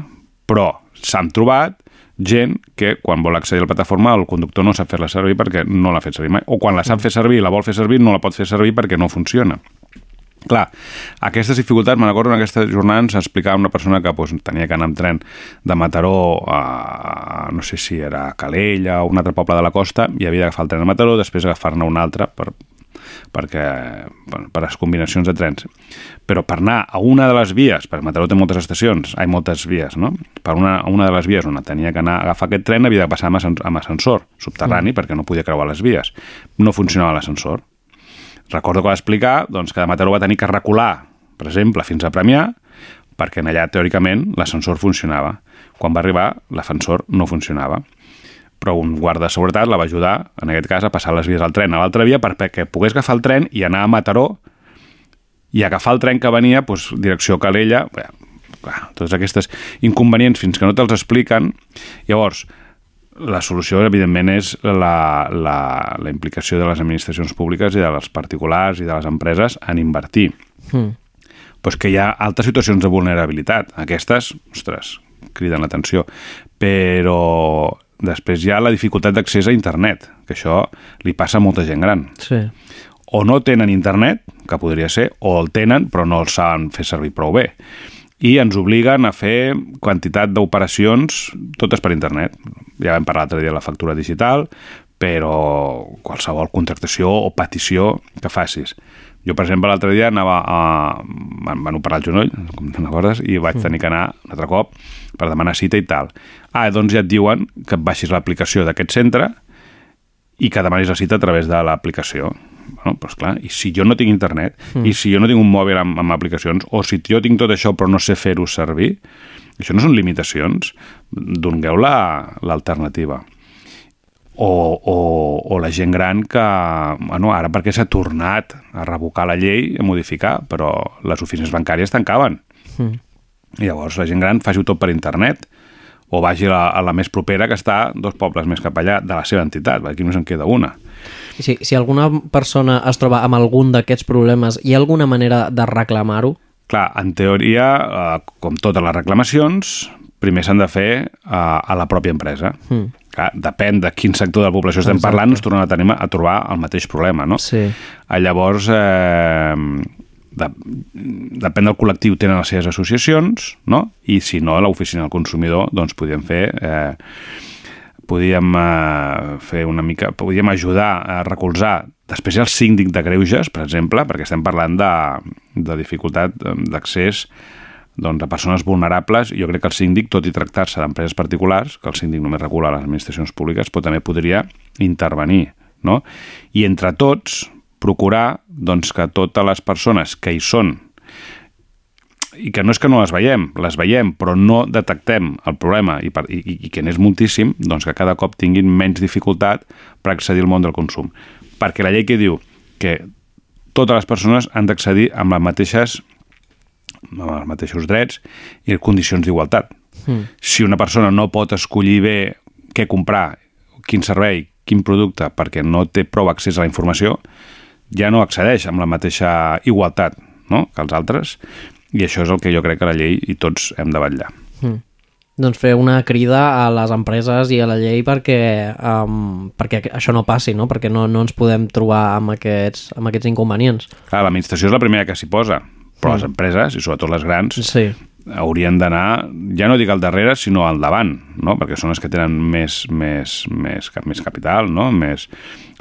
però s'han trobat gent que quan vol accedir a la plataforma el conductor no sap fer-la servir perquè no l'ha fet servir mai, o quan la sap fer servir i la vol fer servir no la pot fer servir perquè no funciona. Clar, aquestes dificultats, me'n recordo en aquesta jornada ens explicava una persona que pues, tenia que anar amb tren de Mataró a, no sé si era Calella o un altre poble de la costa i havia d'agafar el tren a Mataró, després agafar-ne un altre per, perquè, bueno, per les combinacions de trens. Però per anar a una de les vies, perquè Mataró té moltes estacions, hi ha moltes vies, no? Per una, a una de les vies on tenia que anar a agafar aquest tren havia de passar amb, ascens amb ascensor subterrani mm. perquè no podia creuar les vies. No funcionava l'ascensor. Recordo que va explicar doncs, que de Mataró va tenir que recular, per exemple, fins a Premià, perquè en allà, teòricament, l'ascensor funcionava. Quan va arribar, l'ascensor no funcionava. Però un guarda de seguretat la va ajudar, en aquest cas, a passar les vies al tren a l'altra via perquè pogués agafar el tren i anar a Mataró i agafar el tren que venia, doncs, direcció Calella, bé, clar, totes aquestes inconvenients fins que no te'ls expliquen. Llavors, la solució, evidentment, és la, la, la implicació de les administracions públiques i de les particulars i de les empreses en invertir. Mm. Pues que hi ha altres situacions de vulnerabilitat. Aquestes, ostres, criden l'atenció. Però després hi ha la dificultat d'accés a internet, que això li passa a molta gent gran. Sí. O no tenen internet, que podria ser, o el tenen però no el saben fer servir prou bé i ens obliguen a fer quantitat d'operacions totes per internet. Ja vam parlar l'altre dia de la factura digital, però qualsevol contractació o petició que facis. Jo, per exemple, l'altre dia anava a... Van, van operar el genoll, com te'n recordes, i vaig tenir que anar un altre cop per demanar cita i tal. Ah, doncs ja et diuen que et baixis l'aplicació d'aquest centre i que demanis la cita a través de l'aplicació. Bueno, doncs clar, i si jo no tinc internet, Mm. mm. i si jo no tinc un mòbil amb, amb aplicacions, o si jo tinc tot això però no sé fer-ho servir, això no són limitacions, dongueu la- l'alternativa. O, o, o la gent gran que, bueno, ara perquè s'ha tornat a revocar la llei, a modificar, però les oficines bancàries tancaven. Mm. I llavors la gent gran faci tot per internet o vagi a la, a la més propera que està dos pobles més cap allà de la seva entitat, perquè aquí no se'n queda una. Si, si alguna persona es troba amb algun d'aquests problemes, hi ha alguna manera de reclamar-ho? Clar, en teoria, eh, com totes les reclamacions, primer s'han de fer eh, a la pròpia empresa. Mm. Clar, depèn de quin sector de la població estem Exacte. parlant, ens tornem a, tenir, a trobar el mateix problema, no? Sí. Eh, Llavors, eh, de, depèn del col·lectiu, tenen les seves associacions, no? I si no, l'oficina del consumidor, doncs podíem fer... Eh, podíem eh, fer una mica, podíem ajudar a recolzar després el síndic de greuges, per exemple, perquè estem parlant de, de dificultat eh, d'accés doncs, a persones vulnerables, jo crec que el síndic, tot i tractar-se d'empreses particulars, que el síndic només regula les administracions públiques, però també podria intervenir, no? I entre tots, procurar doncs, que totes les persones que hi són i que no és que no les veiem, les veiem, però no detectem el problema i, per, i, i que n'és moltíssim, doncs que cada cop tinguin menys dificultat per accedir al món del consum. Perquè la llei que diu que totes les persones han d'accedir amb les mateixes amb els mateixos drets i condicions d'igualtat. Mm. Si una persona no pot escollir bé què comprar, quin servei, quin producte, perquè no té prou accés a la informació, ja no accedeix amb la mateixa igualtat no? que els altres, i això és el que jo crec que la llei i tots hem de vetllar. Mm. Doncs fer una crida a les empreses i a la llei perquè, um, perquè això no passi, no? perquè no, no ens podem trobar amb aquests, amb aquests inconvenients. Clar, l'administració és la primera que s'hi posa, però Mm. les empreses, i sobretot les grans, sí. haurien d'anar, ja no dic al darrere, sinó al davant, no? perquè són les que tenen més, més, més, més capital, no? més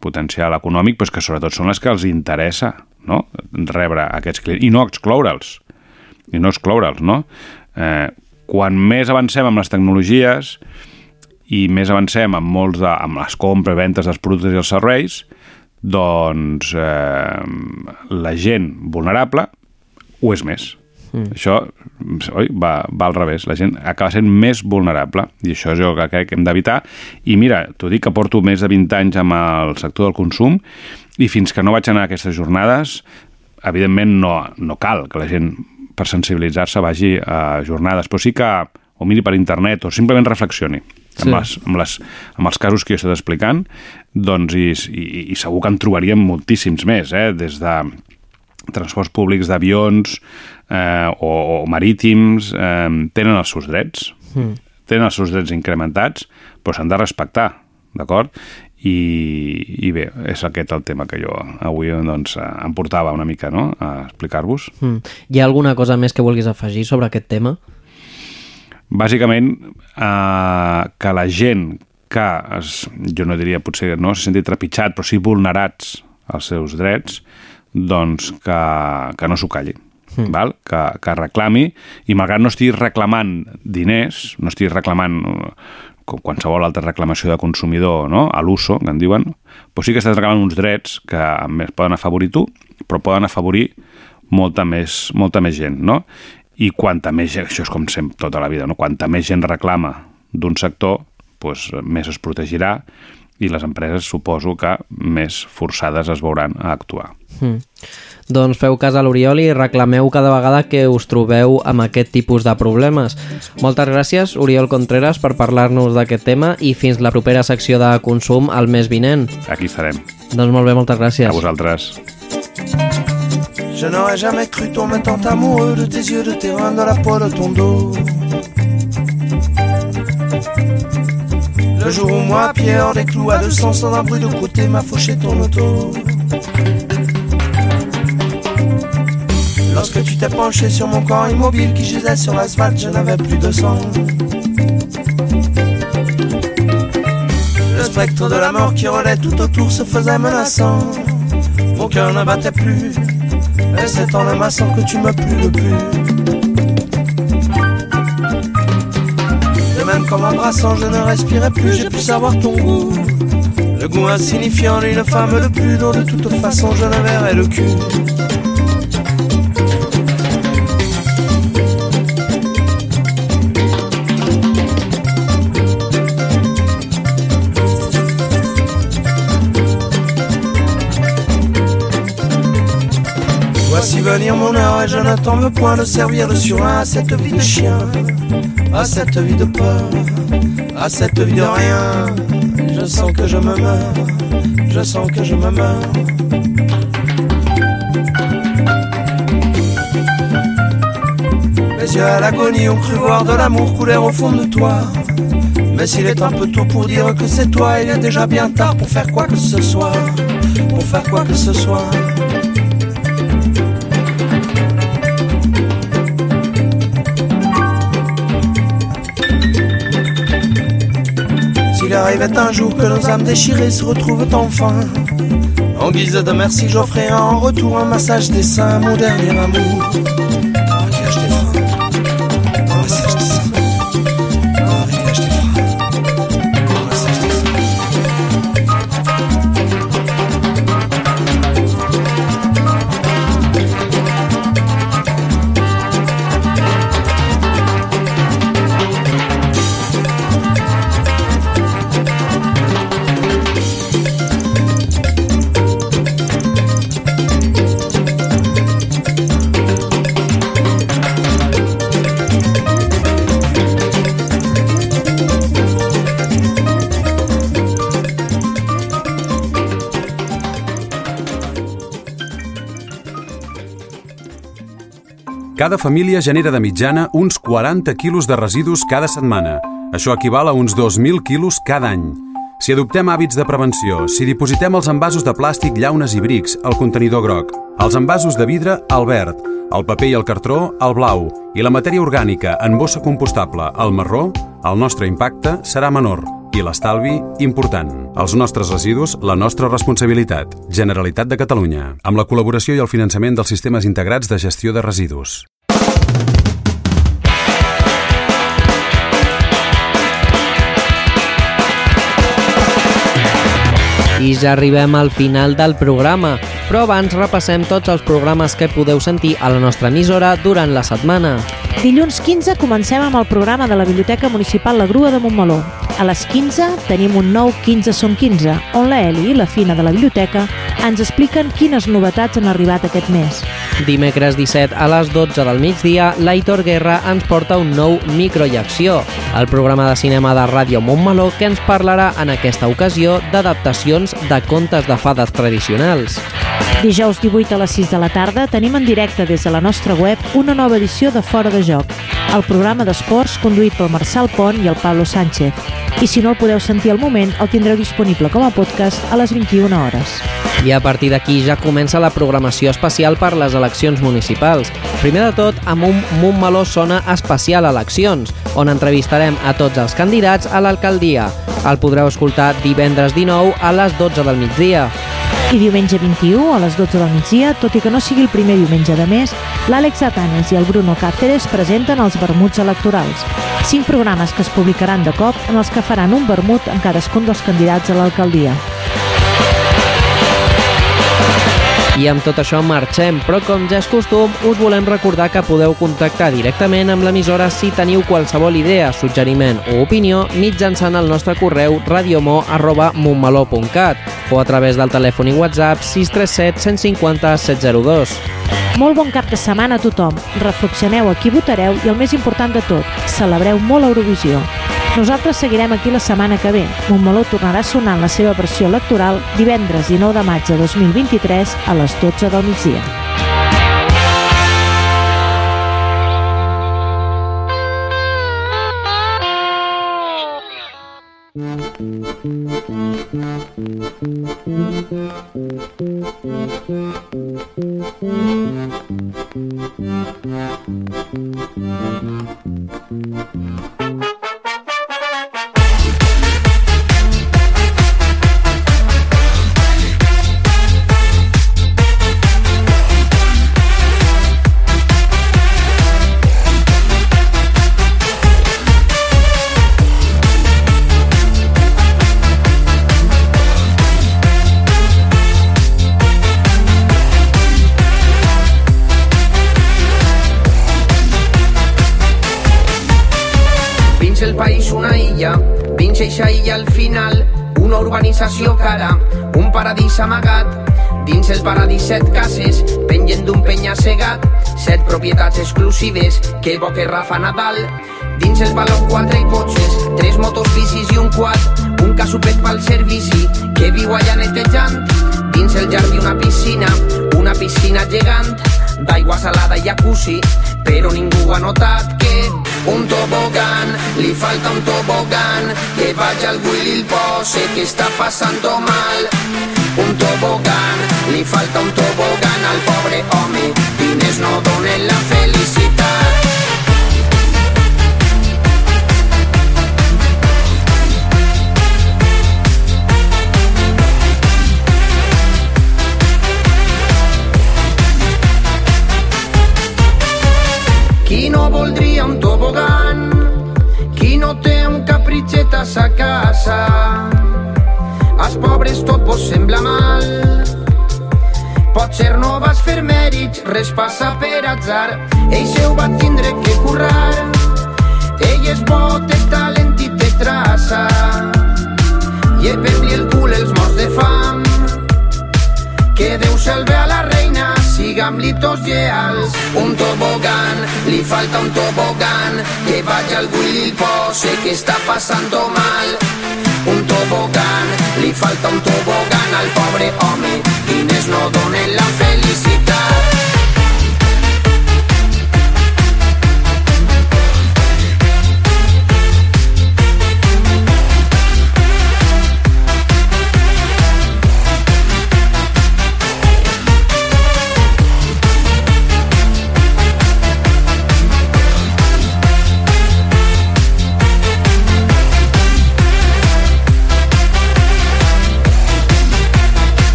potencial econòmic, però que sobretot són les que els interessa no? rebre aquests clients i no excloure'ls i no excloure'ls, no? Eh, quan més avancem amb les tecnologies i més avancem amb molts de, amb les compres, ventes dels productes i els serveis, doncs eh, la gent vulnerable ho és més. Mm. Això oi, va, va al revés. La gent acaba sent més vulnerable i això és jo que crec que hem d'evitar. I mira, t'ho dic que porto més de 20 anys amb el sector del consum i fins que no vaig anar a aquestes jornades, evidentment no, no cal que la gent per sensibilitzar-se vagi a jornades, però sí que o miri per internet o simplement reflexioni Sí. amb, les, amb, les, amb els casos que jo he estat explicant doncs, i, i, i segur que en trobaríem moltíssims més, eh? des de transports públics d'avions eh, o, o marítims, eh, tenen els seus drets, Mm. tenen els seus drets incrementats, però s'han de respectar, d'acord? I, I bé, és aquest el tema que jo avui doncs, em portava una mica no? a explicar-vos. Mm. Hi ha alguna cosa més que vulguis afegir sobre aquest tema? Bàsicament, eh, que la gent que, es, jo no diria potser no se senti trepitjat, però sí vulnerats els seus drets, doncs que, que no s'ho calli. Mm. Val? Que, que reclami i malgrat no estigui reclamant diners, no estigui reclamant eh, com qualsevol altra reclamació de consumidor no? a l'uso, que en diuen, però sí que estàs reclamant uns drets que més poden afavorir tu, però poden afavorir molta més, molta més gent, no? I quanta més gent, això és com sempre tota la vida, no? quanta més gent reclama d'un sector, doncs, més es protegirà i les empreses suposo que més forçades es veuran a actuar. Mm. Doncs feu cas a l'Oriol i reclameu cada vegada que us trobeu amb aquest tipus de problemes. Moltes gràcies, Oriol Contreras, per parlar-nos d'aquest tema i fins la propera secció de consum al mes vinent. Aquí estarem. Doncs molt bé, moltes gràcies. A vosaltres. Je n'aurais jamais cru tomber tant amoureux de tes yeux, de tes mains, de la peau de ton dos. Le jour où moi, pied hors des clous, à deux sens, sans un bruit de côté, m'a fauché ton auto. Lorsque tu t'es penché sur mon corps immobile qui gisait sur l'asphalte, je n'avais plus de sang. Le spectre de la mort qui relaie tout autour se faisait menaçant. Mon cœur ne battait plus, et c'est en le massant que tu m'as plu le plus. De même qu'en m'embrassant, je ne respirais plus, j'ai pu savoir ton goût. Le goût insignifiant d'une femme le plus dont de toute façon je ne verrai le cul. Voici venir mon heure et je veux point de servir de surin à cette vie de chien, à cette vie de peur, à cette vie de rien. Je sens que je me meurs, je sens que je me meurs. Mes yeux à l'agonie ont cru voir de l'amour couler au fond de toi. Mais s'il est un peu tôt pour dire que c'est toi, il est déjà bien tard pour faire quoi que ce soit. Pour faire quoi que ce soit. Arrivait un jour que nos âmes déchirées se retrouvent enfin, en guise de merci, j'offrirai en retour un massage des seins, mon dernier amour. Cada família genera de mitjana uns 40 quilos de residus cada setmana. Això equival a uns 2.000 quilos cada any. Si adoptem hàbits de prevenció, si dipositem els envasos de plàstic, llaunes i brics al contenidor groc, els envasos de vidre al verd, el paper i el cartró al blau i la matèria orgànica en bossa compostable al marró, el nostre impacte serà menor i l'estalvi important. Els nostres residus, la nostra responsabilitat. Generalitat de Catalunya, amb la col·laboració i el finançament dels sistemes integrats de gestió de residus. I ja arribem al final del programa, però abans repassem tots els programes que podeu sentir a la nostra emissora durant la setmana. Dilluns 15 comencem amb el programa de la Biblioteca Municipal La Grua de Montmeló. A les 15 tenim un nou 15 són 15, on la Eli i la Fina de la biblioteca ens expliquen quines novetats han arribat aquest mes. Dimecres 17 a les 12 del migdia, l'Aitor Guerra ens porta un nou Micro i Acció, el programa de cinema de Ràdio Montmeló que ens parlarà en aquesta ocasió d'adaptacions de contes de fades tradicionals. Dijous 18 a les 6 de la tarda tenim en directe des de la nostra web una nova edició de Fora de Joc, el programa d'esports conduït pel Marçal Pont i el Pablo Sánchez. I si no el podeu sentir al moment, el tindreu disponible com a podcast a les 21 hores. I a partir d'aquí ja comença la programació especial per les eleccions municipals. Primer de tot, amb un Montmeló Sona especial eleccions, on entrevistarem a tots els candidats a l'alcaldia. El podreu escoltar divendres 19 a les 12 del migdia. I diumenge 21 a les 12 del migdia, tot i que no sigui el primer diumenge de mes, l'Àlex Atanes i el Bruno Cáceres presenten els vermuts electorals. Cinc programes que es publicaran de cop en els que faran un vermut en cadascun dels candidats a l'alcaldia. I amb tot això marxem, però com ja és costum, us volem recordar que podeu contactar directament amb l'emissora si teniu qualsevol idea, suggeriment o opinió mitjançant el nostre correu radiomo.montmeló.cat o a través del telèfon i WhatsApp 637 150 702. Molt bon cap de setmana a tothom. Reflexioneu a qui votareu i el més important de tot, celebreu molt Eurovisió. Nosaltres seguirem aquí la setmana que ve. Montmeló tornarà sonant la seva versió electoral divendres 19 de maig de 2023 a les 12 del migdia. Mateixa illa al final, una urbanització cara, un paradís amagat. Dins el paradís set cases, pengen d'un penya-segat, set propietats exclusives, que bo que Rafa Nadal. Dins el baló quatre cotxes, tres motos bicis i un quad, un casupet pel servici, que viu allà netejant. Dins el jardí una piscina, una piscina gegant, d'aigua salada i jacuzzi, però ningú ha notat un tobogan, li falta un tobogan, que vaig al Willy i el pose que està passant mal. Un tobogan, li falta un tobogan al pobre home, diners no donen la felicitat. Qui no voldria capritxet a sa casa? Als pobres tot vos sembla mal. Potser no vas fer mèrits, res passa per atzar. Ell se ho va tindre que currar. Ell és bo, té talent i té traça. I per-li el cul els morts de fam. Que Déu salve a la reina, sigam-li tots lleals. Un tobogan, li falta un tobogan, que vaig al Willy i el pose que està passant mal. Un tobogan, li falta un tobogan al pobre home, diners no donen la felicitat.